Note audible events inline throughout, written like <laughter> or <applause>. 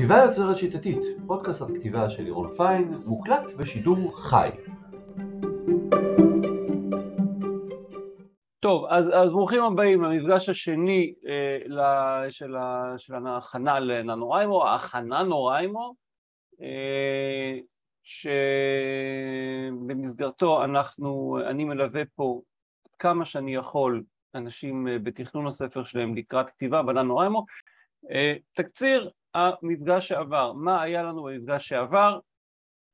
כתיבה יוצרת שיטתית, פודקאסט על כתיבה של לירון פיין, מוקלט בשידור חי. טוב, אז, אז ברוכים הבאים למפגש השני אה, ל, של, ה, של ההכנה לננוריימו, ההכנה נוריימו, אה, שבמסגרתו אנחנו, אני מלווה פה כמה שאני יכול אנשים אה, בתכנון הספר שלהם לקראת כתיבה בננוריימו. אה, תקציר המפגש שעבר, מה היה לנו במפגש שעבר?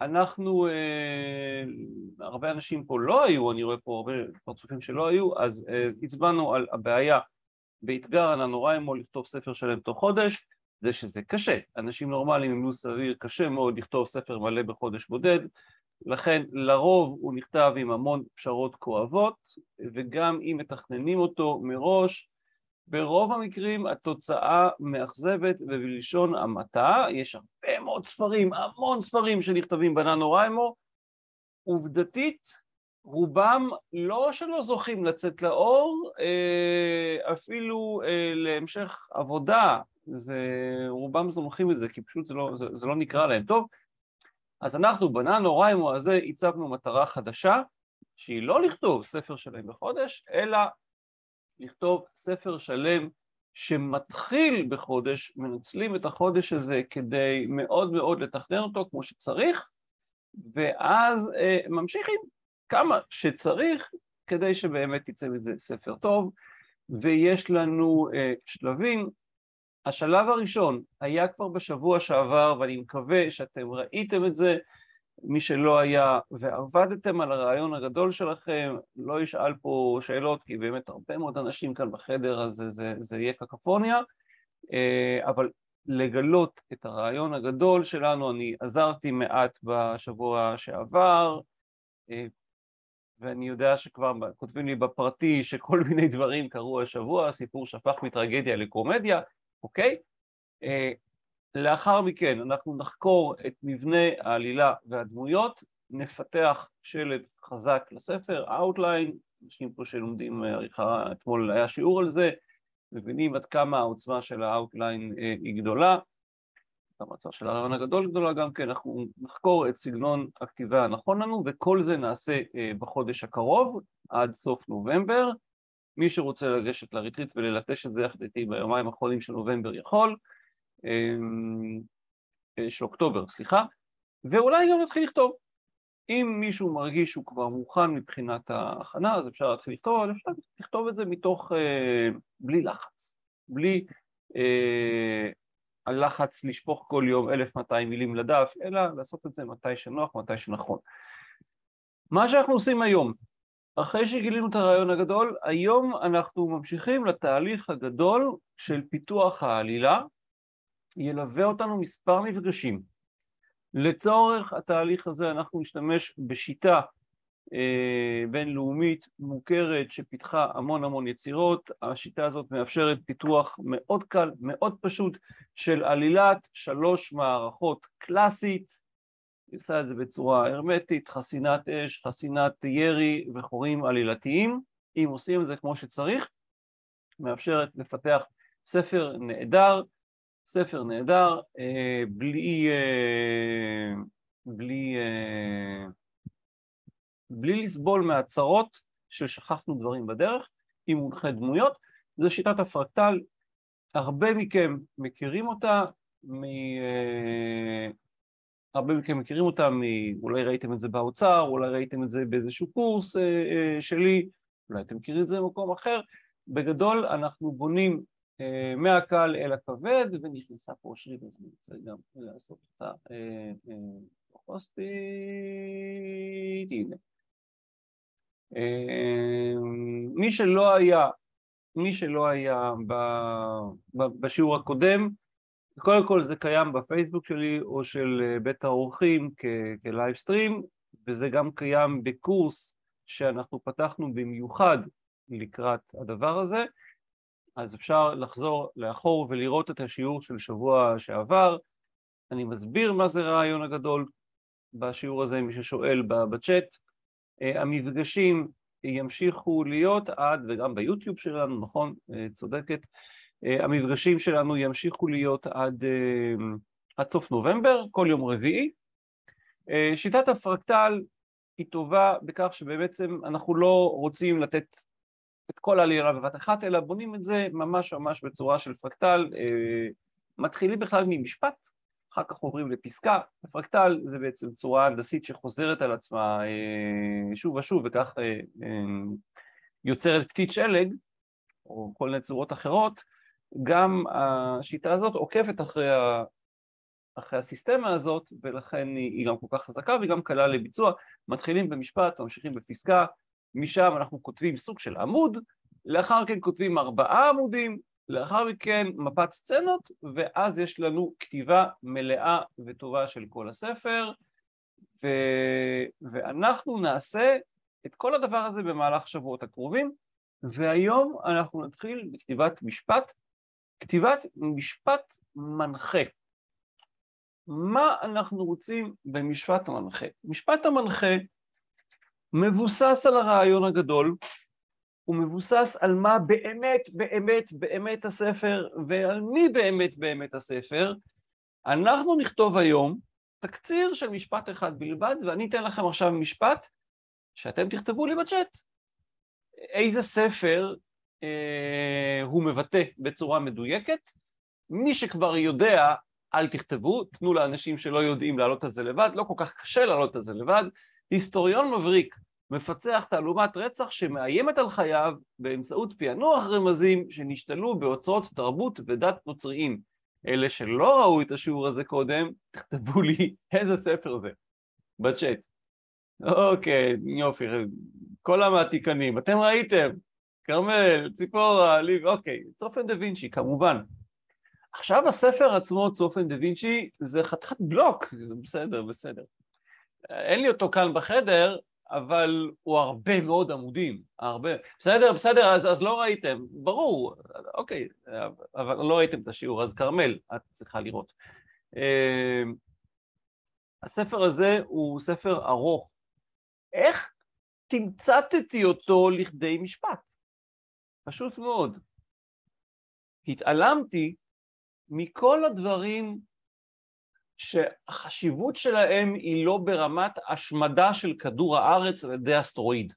אנחנו, אה, הרבה אנשים פה לא היו, אני רואה פה הרבה פרצופים שלא היו, אז אה, הצבענו על הבעיה באתגר הננוריימו לכתוב ספר שלם תוך חודש, זה שזה קשה, אנשים נורמליים עם לו"ז סביר קשה מאוד לכתוב ספר מלא בחודש בודד, לכן לרוב הוא נכתב עם המון פשרות כואבות, וגם אם מתכננים אותו מראש, ברוב המקרים התוצאה מאכזבת ובלשון המעטה, יש הרבה מאוד ספרים, המון ספרים שנכתבים בננו ריימו, עובדתית רובם לא שלא זוכים לצאת לאור, אה, אפילו אה, להמשך עבודה, זה, רובם זוכים את זה כי פשוט זה לא, זה, זה לא נקרא להם טוב. אז אנחנו בננו ריימו הזה הצבנו מטרה חדשה, שהיא לא לכתוב ספר שלהם בחודש, אלא לכתוב ספר שלם שמתחיל בחודש, מנצלים את החודש הזה כדי מאוד מאוד לתכנן אותו כמו שצריך, ואז אה, ממשיכים כמה שצריך כדי שבאמת יצא מזה ספר טוב, ויש לנו אה, שלבים. השלב הראשון היה כבר בשבוע שעבר, ואני מקווה שאתם ראיתם את זה, מי שלא היה ועבדתם על הרעיון הגדול שלכם, לא ישאל פה שאלות, כי באמת הרבה מאוד אנשים כאן בחדר, אז זה, זה, זה יהיה קקפוניה, אה, אבל לגלות את הרעיון הגדול שלנו, אני עזרתי מעט בשבוע שעבר, אה, ואני יודע שכבר כותבים לי בפרטי שכל מיני דברים קרו השבוע, הסיפור שהפך מטרגדיה לקומדיה, אוקיי? לאחר מכן אנחנו נחקור את מבנה העלילה והדמויות, נפתח שלד חזק לספר, Outline, אנשים פה שלומדים עריכה, אתמול היה שיעור על זה, מבינים עד כמה העוצמה של ה-Outline אה, היא גדולה, המצב של הרעיון הגדול גדולה גם כן, אנחנו נחקור את סגנון הכתיבה הנכון לנו, וכל זה נעשה אה, בחודש הקרוב, עד סוף נובמבר. מי שרוצה לגשת לריטריט וללטש את זה יחד איתי ביומיים האחרונים של נובמבר יכול. אמ, אה, של אוקטובר, סליחה, ואולי גם נתחיל לכתוב. אם מישהו מרגיש שהוא כבר מוכן מבחינת ההכנה, אז אפשר להתחיל לכתוב, אבל אפשר לכתוב את זה מתוך, אה, בלי לחץ, בלי אה, הלחץ לשפוך כל יום 1,200 מילים לדף, אלא לעשות את זה מתי שנוח, מתי שנכון. מה שאנחנו עושים היום, אחרי שגילינו את הרעיון הגדול, היום אנחנו ממשיכים לתהליך הגדול של פיתוח העלילה, ילווה אותנו מספר מפגשים. לצורך התהליך הזה אנחנו נשתמש בשיטה אה, בינלאומית מוכרת שפיתחה המון המון יצירות, השיטה הזאת מאפשרת פיתוח מאוד קל, מאוד פשוט של עלילת שלוש מערכות קלאסית, היא עושה את זה בצורה הרמטית, חסינת אש, חסינת ירי וחורים עלילתיים, אם עושים את זה כמו שצריך, מאפשרת לפתח ספר נהדר ספר נהדר, אה, בלי, אה, בלי, אה, בלי לסבול מהצהרות ששכחנו דברים בדרך, עם מונחה דמויות, זו שיטת הפרקטל, הרבה מכם מכירים אותה, מ... הרבה מכם מכירים אותה, מ... אולי ראיתם את זה באוצר, אולי ראיתם את זה באיזשהו קורס שלי, אולי אתם מכירים את זה במקום אחר, בגדול אנחנו בונים אה, מהקל אל הכבד, ונכנסה פה אושרית, אז אני רוצה גם לעשות אותה פוסטית, הנה. אה, מי שלא היה, מי שלא היה בשיעור הקודם, קודם כל זה קיים בפייסבוק שלי או של אה, בית האורחים כלייב סטרים, וזה גם קיים בקורס שאנחנו פתחנו במיוחד לקראת הדבר הזה. אז אפשר לחזור לאחור ולראות את השיעור של שבוע שעבר. אני מסביר מה זה רעיון הגדול בשיעור הזה, מי ששואל בצ'אט. אה, המפגשים ימשיכו להיות עד, וגם ביוטיוב שלנו, נכון, אה, צודקת, אה, המפגשים שלנו ימשיכו להיות עד עד סוף נובמבר, כל יום רביעי. שיטת הפרקטל היא טובה בכך שבעצם אנחנו לא רוצים לתת את כל העלייה בבת אחת, אלא בונים את זה ממש ממש בצורה של פרקטל, מתחילים בכלל ממשפט, אחר כך עוברים לפסקה, הפרקטל זה בעצם צורה הנדסית שחוזרת על עצמה שוב ושוב וכך יוצרת פתית שלג או כל מיני צורות אחרות, גם השיטה הזאת עוקבת אחרי, ה... אחרי הסיסטמה הזאת ולכן היא, גם כל כך חזקה וגם קלה לביצוע. מתחילים במשפט, ממשיכים בפסקה, משם אנחנו כותבים סוג של עמוד, לאחר מכן כותבים ארבעה עמודים, לאחר מכן מפת סצנות, ואז יש לנו כתיבה מלאה וטובה של כל הספר, ו... ואנחנו נעשה את כל הדבר הזה במהלך שבועות הקרובים, והיום אנחנו נתחיל בכתיבת משפט, כתיבת משפט מנחה. מה אנחנו רוצים במשפט המנחה? משפט המנחה מבוסס על הרעיון הגדול, הוא מבוסס על מה באמת באמת באמת הספר ועל מי באמת באמת הספר. אנחנו נכתוב היום תקציר של משפט אחד בלבד, ואני אתן לכם עכשיו משפט שאתם תכתבו לי בצ'אט. איזה ספר אה, הוא מבטא בצורה מדויקת. מי שכבר יודע, אל תכתבו, תנו לאנשים שלא יודעים לעלות על זה לבד, לא כל כך קשה לעלות על זה לבד. היסטוריון מבריק מפצח תעלומת רצח שמאיימת על חייו באמצעות פענוח רמזים שנשתלו באוצרות תרבות ודת נוצריים. אלה שלא ראו את השיעור הזה קודם, תכתבו לי איזה ספר זה, בצ'אט. אוקיי, יופי, כל המעתיקנים, אתם ראיתם, כרמל, ציפורה, ליב, אוקיי, צופן דה וינצ'י, כמובן. עכשיו הספר עצמו, צופן דה וינצ'י, זה חתיכת בלוק, בסדר, בסדר. אין לי אותו כאן בחדר, אבל הוא הרבה מאוד עמודים, הרבה. בסדר, בסדר, אז, אז לא ראיתם, ברור, אוקיי, אבל לא ראיתם את השיעור, אז כרמל, את צריכה לראות. אה, הספר הזה הוא ספר ארוך. איך תמצתתי אותו לכדי משפט? פשוט מאוד. התעלמתי מכל הדברים שהחשיבות שלהם היא לא ברמת השמדה של כדור הארץ על ידי אסטרואיד.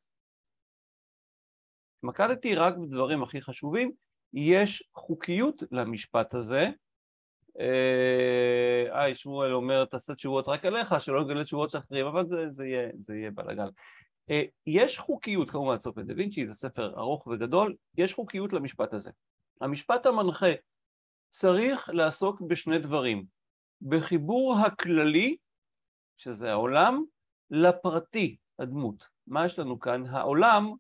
התמקדתי רק בדברים הכי חשובים, יש חוקיות למשפט הזה. אה, היי, שמואל אומר, תעשה תשובות רק אליך, שלא נגלה תשובות של אחרים, אבל זה, זה יהיה, יהיה בלאגן. אה, יש חוקיות, כמובן, סופר דה וינצ'י, זה ספר ארוך וגדול, יש חוקיות למשפט הזה. המשפט המנחה צריך לעסוק בשני דברים. בחיבור הכללי, שזה העולם, לפרטי, הדמות. מה יש לנו כאן? העולם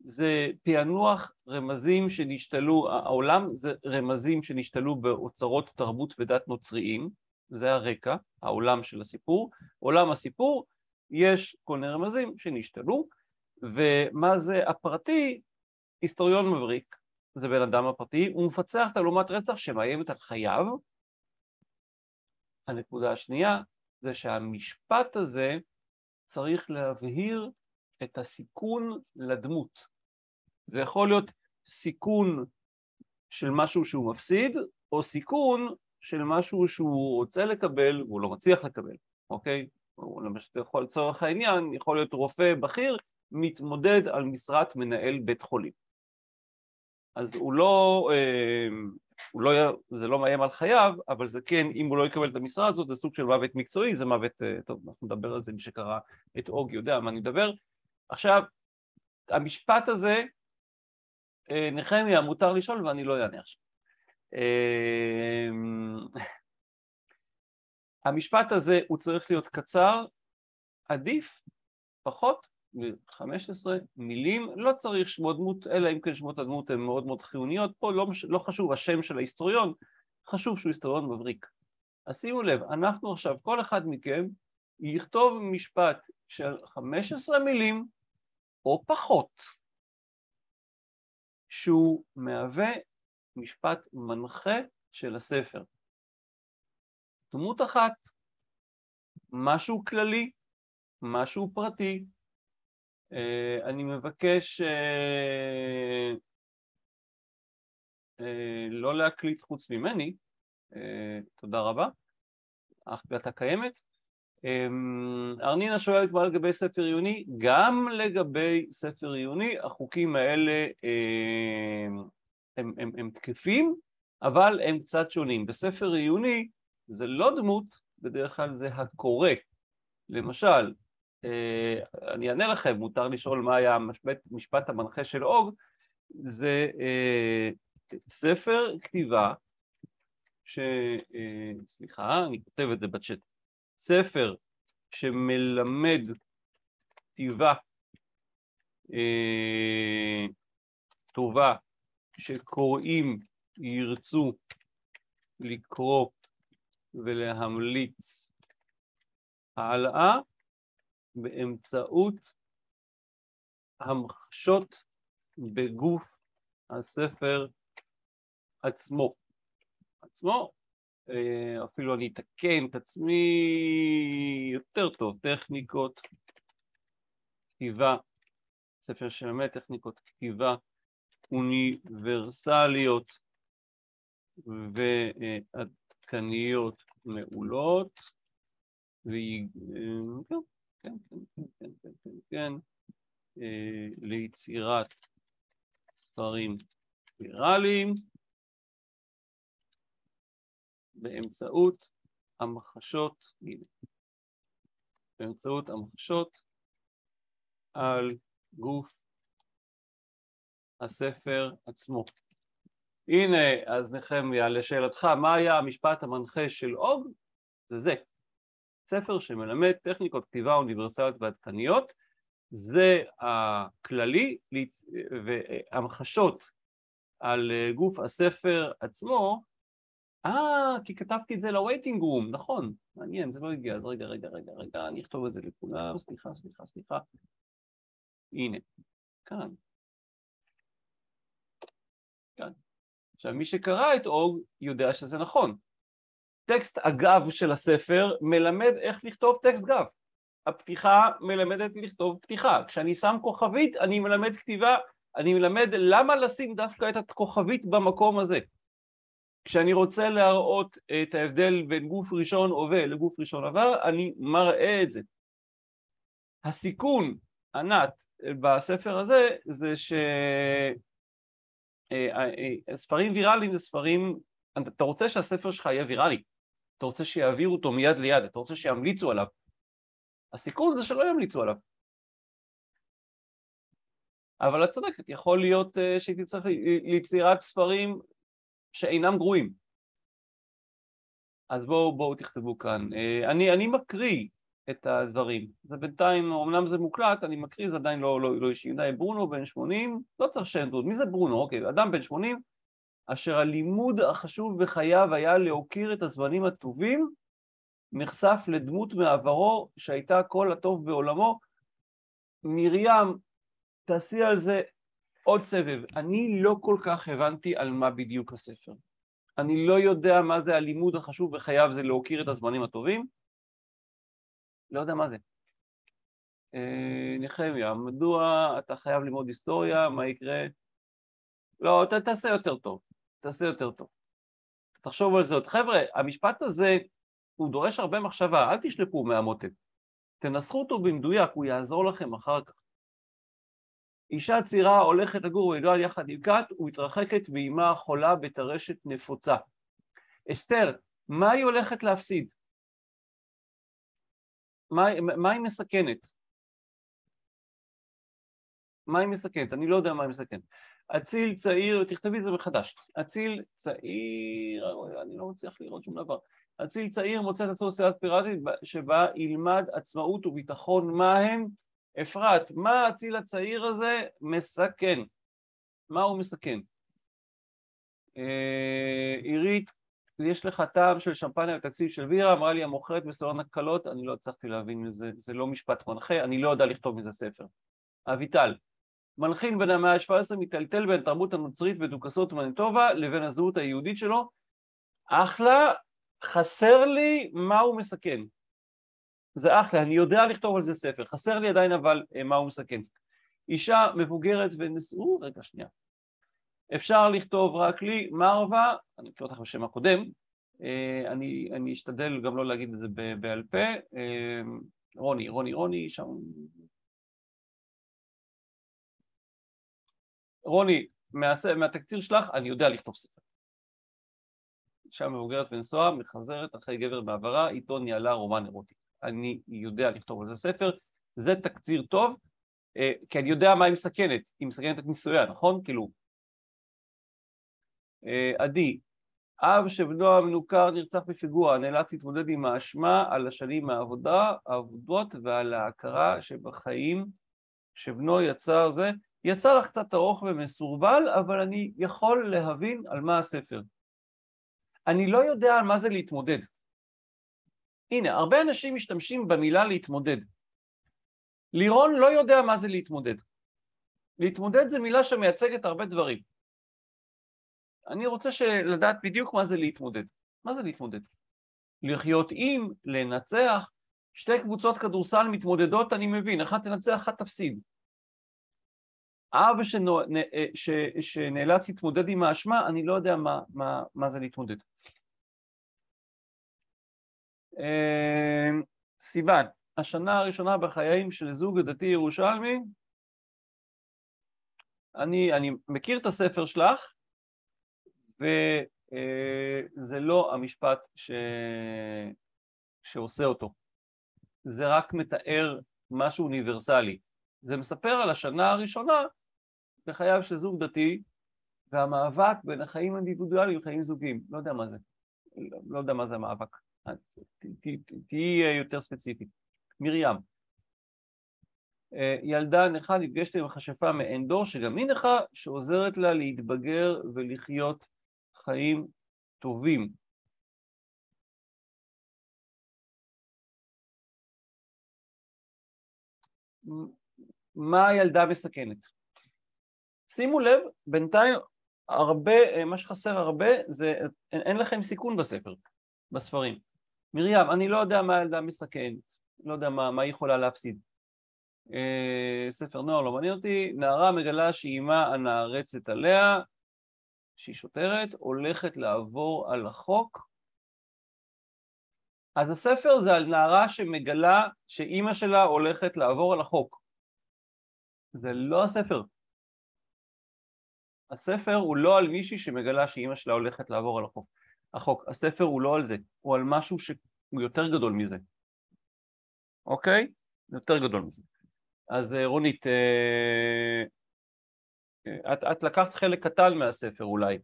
זה פענוח רמזים שנשתלו, העולם זה רמזים שנשתלו באוצרות תרבות ודת נוצריים, זה הרקע, העולם של הסיפור. עולם הסיפור, יש כל מיני רמזים שנשתלו, ומה זה הפרטי? היסטוריון מבריק, זה בן אדם הפרטי, הוא מפצח תעלומת רצח שמאיימת על חייו, הנקודה השנייה זה שהמשפט הזה צריך להבהיר את הסיכון לדמות. זה יכול להיות סיכון של משהו שהוא מפסיד, או סיכון של משהו שהוא רוצה לקבל והוא לא מצליח לקבל, אוקיי? למשל, יכול לצורך העניין, יכול להיות רופא בכיר מתמודד על משרת מנהל בית חולים. אז הוא לא, אה, לא, זה לא מאיים על חייו, אבל זה כן, אם הוא לא יקבל את המשרה הזאת, זה סוג של מוות מקצועי, זה מוות, אה, טוב, אנחנו נדבר על זה, מי שקרא את אוג יודע מה אני מדבר. עכשיו, המשפט הזה, אה, נחמיה, מותר לשאול ואני לא אענה עכשיו. <laughs> המשפט הזה הוא צריך להיות קצר, עדיף, פחות, 15 מילים, לא צריך שמות דמות, אלא אם כן שמות הדמות הן מאוד מאוד חיוניות, פה לא, לא חשוב השם של ההיסטוריון, חשוב שהוא היסטוריון מבריק. אז שימו לב, אנחנו עכשיו, כל אחד מכם יכתוב משפט של 15 מילים או פחות, שהוא מהווה משפט מנחה של הספר. דמות אחת, משהו כללי, משהו פרטי, אני מבקש אה, אה, לא להקליט חוץ ממני, תודה רבה, ההקלטה קיימת. ארנינה שואלת מה לגבי ספר עיוני, גם לגבי ספר עיוני החוקים האלה הם, הם, הם, הם תקפים, אבל הם קצת שונים. בספר עיוני זה לא דמות, בדרך כלל זה הקורא. למשל, אה, אני אענה לכם, מותר לשאול מה היה המשפט, המנחה של אוג, זה אה, ספר כתיבה, ש... אה, סליחה, אני כותב את זה בצ'אט, ספר שמלמד כתיבה אה, טובה שקוראים ירצו לקרוא ולהמליץ הלאה באמצעות המחשות בגוף הספר עצמו. עצמו, אה, אפילו אני אתקן את עצמי יותר טוב, טכניקות כתיבה, ספר שמלמד טכניקות כתיבה אוניברסליות ועדכניות מעולות, וכן, כן, כן, כן, כן, כן, כן, כן, ליצירת ספרים ויראליים באמצעות המחשות, באמצעות המחשות על גוף הספר עצמו. הנה, אז נחמיה, לשאלתך, מה היה המשפט המנחה של אוג? זה זה. ספר שמלמד טכניקות כתיבה אוניברסליות ועדכניות, זה הכללי, והמחשות על גוף הספר עצמו, אה, כי כתבתי את זה ל-waiting room, נכון, מעניין, זה לא הגיע, אז רגע, רגע, רגע, רגע, אני אכתוב את זה לכולם, סליחה, סליחה, סליחה. הנה, כאן. כאן. עכשיו, מי שקרא את אוג יודע שזה נכון. טקסט הגב של הספר מלמד איך לכתוב טקסט גב. הפתיחה מלמדת לכתוב פתיחה. כשאני שם כוכבית, אני מלמד כתיבה, אני מלמד למה לשים דווקא את הכוכבית במקום הזה. כשאני רוצה להראות את ההבדל בין גוף ראשון הווה לגוף ראשון עבר, אני מראה את זה. הסיכון, ענת, בספר הזה, זה שספרים אה, אה, ויראליים זה ספרים, אתה רוצה שהספר שלך יהיה ויראלי, אתה רוצה שיעבירו אותו מיד ליד, אתה רוצה שימליצו עליו. הסיכון זה שלא ימליצו עליו. אבל את צודקת, יכול להיות אה, שהייתי צריך ליצירת ספרים שאינם גרועים. אז בואו בואו תכתבו כאן. אה, אני, אני מקריא את הדברים. זה בינתיים, אמנם זה מוקלט, אני מקריא, זה עדיין לא, לא, לא אישי. די, ברונו בן 80, לא צריך שם דוד. מי זה ברונו? אוקיי, אדם בן 80, אשר הלימוד החשוב בחייו היה להוקיר את הזמנים הטובים, נחשף לדמות מעברו שהייתה כל הטוב בעולמו. מרים, תעשי על זה עוד סבב. אני לא כל כך הבנתי על מה בדיוק הספר. אני לא יודע מה זה הלימוד החשוב בחייו, זה להוקיר את הזמנים הטובים. לא יודע מה זה. אה, נחמיה, מדוע אתה חייב ללמוד היסטוריה, מה יקרה? לא, ת, תעשה יותר טוב, תעשה יותר טוב. תחשוב על זה עוד. חבר'ה, המשפט הזה, הוא דורש הרבה מחשבה, אל תשלפו מהמותק. תנסחו אותו במדויק, הוא יעזור לכם אחר כך. אישה צעירה הולכת לגור ולגדול יחד עם כת ומתרחקת ואימה חולה בטרשת נפוצה. אסתר, מה היא הולכת להפסיד? מה, מה היא מסכנת? מה היא מסכנת? אני לא יודע מה היא מסכנת. אציל צעיר, תכתבי את זה מחדש. אציל צעיר, אני לא מצליח לראות שום דבר. אציל צעיר מוצא את עצמו בסביבת פיראטית שבה ילמד עצמאות וביטחון מה הם אפרת, מה האציל הצעיר הזה מסכן? מה הוא מסכן? אה, עירית, יש לך טעם של שמפניה בתקציב של בירה, אמרה לי המוכרת בסלון הקלות, אני לא הצלחתי להבין מזה, זה לא משפט מנחה, אני לא יודע לכתוב מזה ספר. אביטל, מלחין בין המאה ה-17 מיטלטל בין התרבות הנוצרית ודוכסות מניטובה לבין הזהות היהודית שלו, אחלה, חסר לי מה הוא מסכן. זה אחלה, אני יודע לכתוב על זה ספר, חסר לי עדיין אבל אה, מה הוא מסכן. אישה מבוגרת ונשאו, רגע שנייה, אפשר לכתוב רק לי, מרווה, אני אקריא אותך בשם הקודם, אה, אני, אני אשתדל גם לא להגיד את זה בעל פה. אה, רוני, רוני, רוני, שם... רוני, מה, מהתקציר שלך, אני יודע לכתוב ספר. אישה מבוגרת ונשואה, מחזרת אחרי גבר בעברה, איתו ניהלה רומן אירוטי. אני יודע לכתוב על זה ספר, זה תקציר טוב, אה, כי אני יודע מה היא מסכנת, היא מסכנת את נישואיה, נכון? כאילו... עדי, אב שבנו המנוכר נרצח בפיגוע, נאלץ להתמודד עם האשמה על השנים מהעבודה, העבודות ועל ההכרה שבחיים שבנו יצא זה, יצא לך קצת ארוך ומסורבל, אבל אני יכול להבין על מה הספר. אני לא יודע על מה זה להתמודד. הנה, הרבה אנשים משתמשים במילה להתמודד. לירון לא יודע מה זה להתמודד. להתמודד זה מילה שמייצגת הרבה דברים. אני רוצה לדעת בדיוק מה זה להתמודד. מה זה להתמודד? לחיות עם, לנצח, שתי קבוצות כדורסל מתמודדות אני מבין, אחת תנצח, אחת תפסיד. אב שנו, אה, ש, שנאלץ להתמודד עם האשמה, אני לא יודע מה, מה, מה זה להתמודד. אה, סיוון, השנה הראשונה בחיים של זוג דתי ירושלמי, אני, אני מכיר את הספר שלך, וזה לא המשפט ש... שעושה אותו, זה רק מתאר משהו אוניברסלי. זה מספר על השנה הראשונה בחייו של זוג דתי והמאבק בין החיים האינדיבידואליים לחיים זוגיים. לא יודע מה זה. לא, לא יודע מה זה המאבק. תהיי יותר ספציפית. מרים, ילדה נכה נפגשת עם מכשפה מעין דור שגם היא נכה שעוזרת לה להתבגר ולחיות חיים טובים. מה הילדה מסכנת? שימו לב, בינתיים הרבה, מה שחסר הרבה זה, אין, אין לכם סיכון בספר, בספרים. מרים, אני לא יודע מה הילדה מסכנת, לא יודע מה, מה היא יכולה להפסיד. אה, ספר נוער לא מעניין אותי, נערה מגלה שאימה הנערצת עליה, שהיא שוטרת, הולכת לעבור על החוק. אז הספר זה על נערה שמגלה שאימא שלה הולכת לעבור על החוק. זה לא הספר. הספר הוא לא על מישהי שמגלה שאימא שלה הולכת לעבור על החוק. החוק. הספר הוא לא על זה, הוא על משהו שהוא יותר גדול מזה. אוקיי? יותר גדול מזה. אז אה, רונית, אה, את, את לקחת חלק קטן מהספר אולי,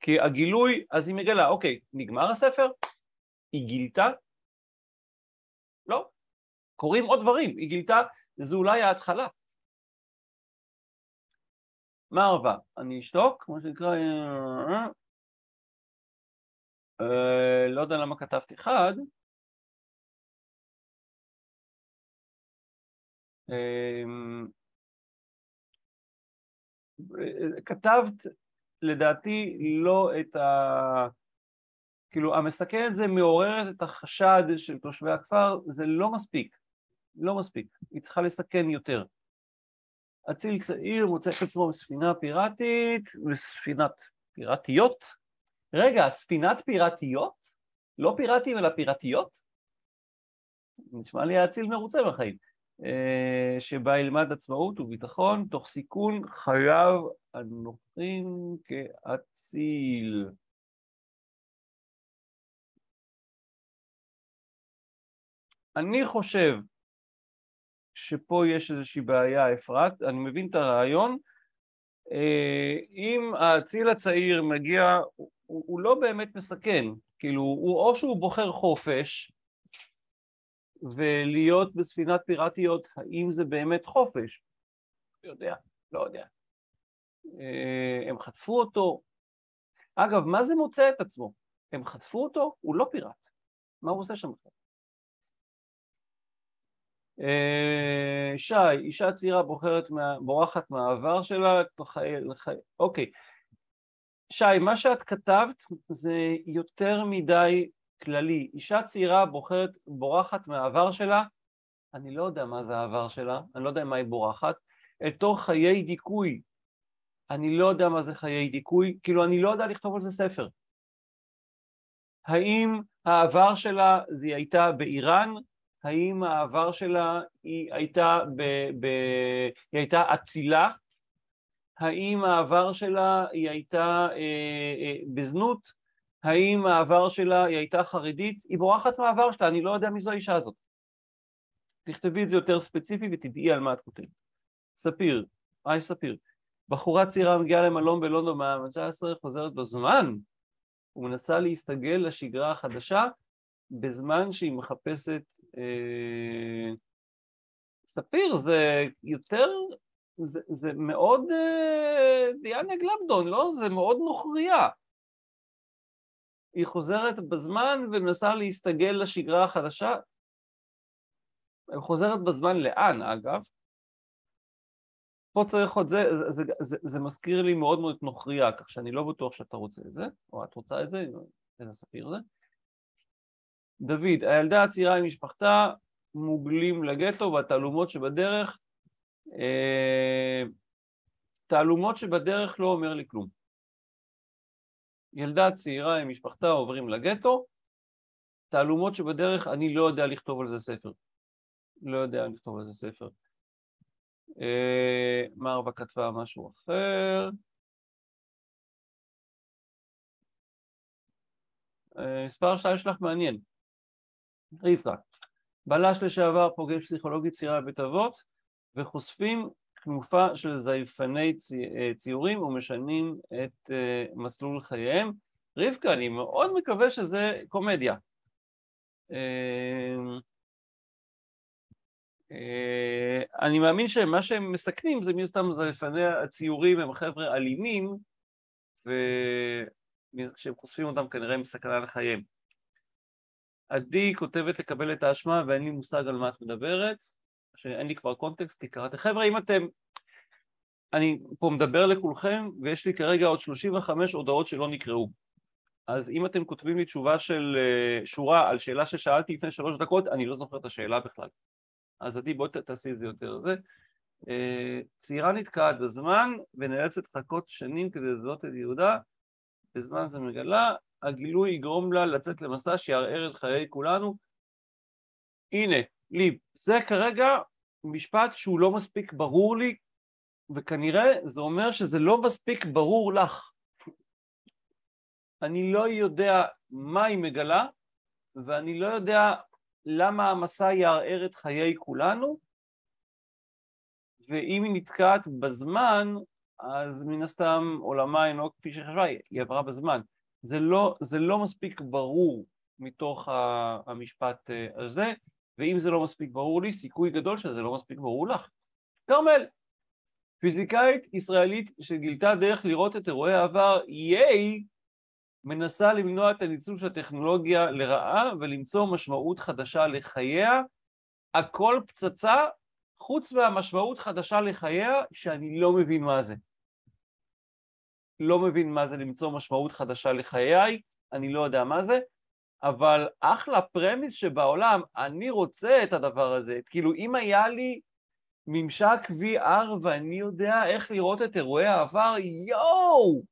כי הגילוי, אז היא מגלה, אוקיי, נגמר הספר? היא גילתה? לא. קורים עוד דברים, היא גילתה, זה אולי ההתחלה. מה ערבה? אני אשתוק, כמו שנקרא... אה, אה, לא יודע למה כתבתי חד. אה, כתבת לדעתי לא את ה... כאילו המסכנת זה מעוררת את החשד של תושבי הכפר, זה לא מספיק, לא מספיק, היא צריכה לסכן יותר. אציל צעיר מוצא את עצמו בספינה פיראטית, בספינת פיראטיות? רגע, ספינת פיראטיות? לא פיראטים אלא פיראטיות? נשמע לי האציל מרוצה בחיים. אה, שבה ילמד עצמאות וביטחון תוך סיכון חייו הנוחים כאציל. אני חושב שפה יש איזושהי בעיה, אפרת, אני מבין את הרעיון. אה, אם האציל הצעיר מגיע, הוא, הוא לא באמת מסכן, כאילו, הוא או שהוא בוחר חופש, ולהיות בספינת פיראטיות, האם זה באמת חופש? לא יודע, לא יודע. אה, הם חטפו אותו. אגב, מה זה מוצא את עצמו? הם חטפו אותו? הוא לא פיראט. מה הוא עושה שם בכלל? אה, שי, אישה צעירה בוחרת, מה, בורחת מהעבר שלה, לחיי, לחיי, אוקיי. שי, מה שאת כתבת זה יותר מדי כללי, אישה צעירה בוחרת, בורחת מהעבר שלה, אני לא יודע מה זה העבר שלה, אני לא יודע מה היא בורחת, אל תוך חיי דיכוי, אני לא יודע מה זה חיי דיכוי, כאילו אני לא יודע לכתוב על זה ספר. האם העבר שלה היא הייתה באיראן? האם העבר שלה היא הייתה, ב, ב, היא הייתה אצילה? האם העבר שלה היא הייתה אה, אה, בזנות? האם העבר שלה היא הייתה חרדית? היא בורחת מהעבר שלה, אני לא יודע מי זו האישה הזאת. תכתבי את זה יותר ספציפי ותדעי על מה את כותבת. ספיר, היי ספיר, בחורה צעירה מגיעה למלון בלונדון מהמאה ה-19, חוזרת בזמן ומנסה להסתגל לשגרה החדשה בזמן שהיא מחפשת... אה... ספיר זה יותר, זה, זה מאוד אה, דיאנה גלמדון, לא? זה מאוד נוכריה. היא חוזרת בזמן ומנסה להסתגל לשגרה החדשה. היא חוזרת בזמן לאן, אגב? פה צריך עוד זה, זה, זה, זה, זה מזכיר לי מאוד מאוד את נוכריה, כך שאני לא בטוח שאתה רוצה את זה, או את רוצה את זה, איזה ספיר זה. דוד, הילדה הצעירה עם משפחתה מוגלים לגטו והתעלומות שבדרך, אה, תעלומות שבדרך לא אומר לי כלום. ילדה צעירה עם משפחתה עוברים לגטו, תעלומות שבדרך אני לא יודע לכתוב על זה ספר. לא יודע לכתוב על זה ספר. אה, מרווה כתבה משהו אחר. אה, מספר שתיים שלך מעניין. רבקה, בלש לשעבר פוגש פסיכולוגית צעירה בבית אבות וחושפים תנופה של זייפני אה, ציורים ומשנים את מסלול חייהם. רבקה, אני מאוד מקווה שזה קומדיה. אה, אני מאמין שמה שהם מסכנים זה מן הסתם זה לפני הציורים הם חבר'ה אלימים וכשהם חושפים אותם כנראה הם סכנה לחייהם. עדי כותבת לקבל את האשמה ואין לי מושג על מה את מדברת, שאין לי כבר קונטקסט כי קראתי. חבר'ה אם אתם, אני פה מדבר לכולכם ויש לי כרגע עוד 35 הודעות שלא נקראו. אז אם אתם כותבים לי תשובה של אה, שורה על שאלה ששאלתי לפני שלוש דקות, אני לא זוכר את השאלה בכלל. אז עדי בואי תעשי את זה יותר. זה אה, צעירה נתקעת בזמן ונאלצת לחכות שנים כדי לזהות את יהודה, בזמן זה מגלה, הגילוי יגרום לה לצאת למסע שיערער את חיי כולנו. הנה, ליב, זה כרגע משפט שהוא לא מספיק ברור לי, וכנראה זה אומר שזה לא מספיק ברור לך. אני לא יודע מה היא מגלה, ואני לא יודע למה המסע יערער את חיי כולנו, ואם היא נתקעת בזמן, אז מן הסתם עולמה אינו כפי שחשבה, היא עברה בזמן. זה לא, זה לא מספיק ברור מתוך המשפט אה, הזה, ואם זה לא מספיק ברור לי, סיכוי גדול שזה לא מספיק ברור לך. כרמל, פיזיקאית ישראלית שגילתה דרך לראות את אירועי העבר, ייי, מנסה למנוע את הניצול של הטכנולוגיה לרעה ולמצוא משמעות חדשה לחייה. הכל פצצה, חוץ מהמשמעות חדשה לחייה, שאני לא מבין מה זה. לא מבין מה זה למצוא משמעות חדשה לחיי, אני לא יודע מה זה, אבל אחלה פרמיס שבעולם, אני רוצה את הדבר הזה. כאילו, אם היה לי ממשק VR ואני יודע איך לראות את אירועי העבר, יואו!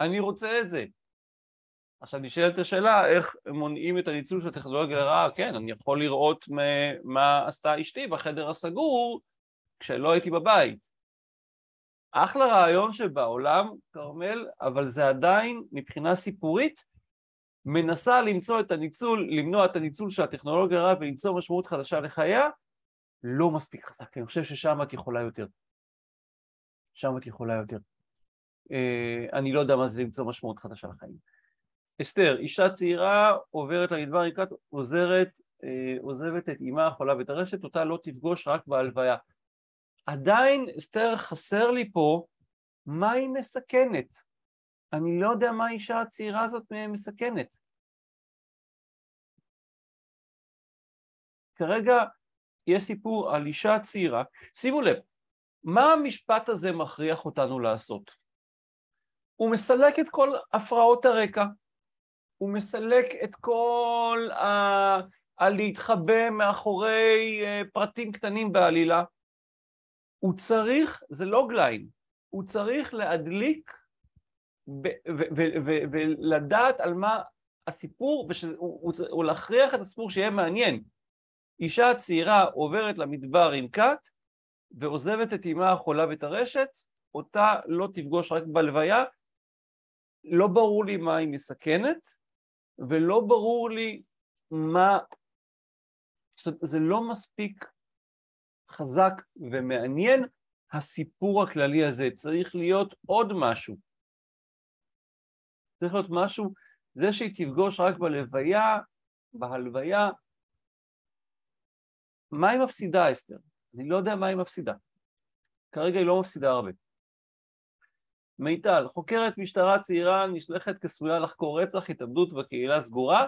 אני רוצה את זה. עכשיו נשאלת השאלה איך מונעים את הניצול של הטכנולוגיה לרעה, כן, אני יכול לראות מה עשתה אשתי בחדר הסגור כשלא הייתי בבית. אחלה רעיון שבעולם, כרמל, אבל זה עדיין, מבחינה סיפורית, מנסה למצוא את הניצול, למנוע את הניצול של הטכנולוגיה הרעה ולמצוא משמעות חדשה לחייה, לא מספיק חזק, אני חושב ששם את יכולה יותר. שם את יכולה יותר. אה, אני לא יודע מה זה למצוא משמעות חדשה לחיים. אסתר, אישה צעירה עוברת למדבר לקראת, עוזרת, אה, עוזבת את אימה החולה וטרשת, אותה לא תפגוש רק בהלוויה. עדיין, אסתר, חסר לי פה מה היא מסכנת. אני לא יודע מה האישה הצעירה הזאת מסכנת. כרגע יש סיפור על אישה צעירה. שימו לב, מה המשפט הזה מכריח אותנו לעשות? הוא מסלק את כל הפרעות הרקע. הוא מסלק את כל ה... הלהתחבא מאחורי אה, פרטים קטנים בעלילה. הוא צריך, זה לא גליין, הוא צריך להדליק ולדעת על מה הסיפור, הוא להכריח את הסיפור שיהיה מעניין. אישה צעירה עוברת למדבר עם כת ועוזבת את אמה החולה ואת הרשת, אותה לא תפגוש רק בלוויה, לא ברור לי מה היא מסכנת, ולא ברור לי מה... זה לא מספיק חזק ומעניין הסיפור הכללי הזה, צריך להיות עוד משהו. צריך להיות משהו, זה שהיא תפגוש רק בלוויה, בהלוויה, מה היא מפסידה אסתר? אני לא יודע מה היא מפסידה. כרגע היא לא מפסידה הרבה. מיטל, חוקרת משטרה צעירה נשלחת כסמויה לחקור רצח, התאבדות בקהילה סגורה.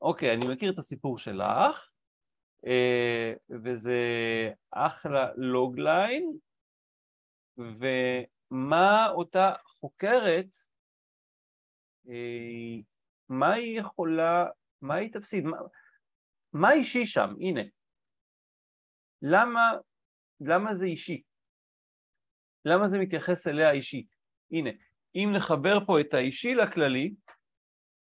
אוקיי, אני מכיר את הסיפור שלך, וזה אחלה לוגליין, ומה אותה חוקרת, אה, מה היא יכולה, מה היא תפסיד, מה, מה אישי שם? הנה. למה, למה זה אישי? למה זה מתייחס אליה אישית? הנה, אם נחבר פה את האישי לכללי,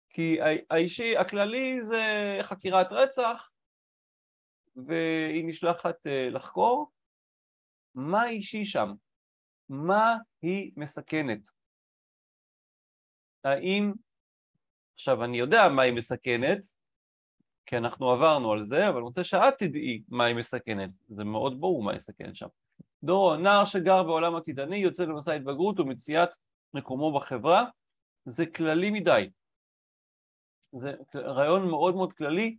כי האישי, הכללי זה חקירת רצח, והיא נשלחת אה, לחקור, מה אישי שם? מה היא מסכנת? האם, עכשיו אני יודע מה היא מסכנת, כי אנחנו עברנו על זה, אבל אני רוצה שאת תדעי מה היא מסכנת, זה מאוד ברור מה היא מסכנת שם. דורו, נער שגר בעולם עתידני, יוצא למסע התבגרות ומציאת מקומו בחברה, זה כללי מדי. זה רעיון מאוד מאוד כללי,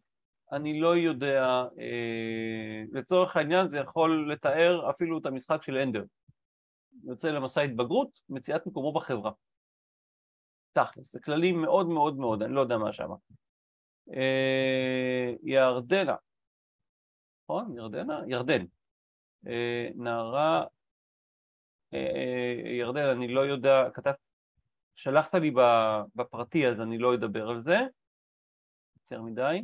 אני לא יודע, אה, לצורך העניין זה יכול לתאר אפילו את המשחק של אנדר. יוצא למסע התבגרות, מציאת מקומו בחברה. תכלס, זה כללי מאוד מאוד מאוד, אני לא יודע מה שמה. אה, ירדנה, נכון? ירדנה? ירדן. אה, נערה, אה, ירדן, אני לא יודע, כתב, שלחת לי בפרטי אז אני לא אדבר על זה יותר מדי.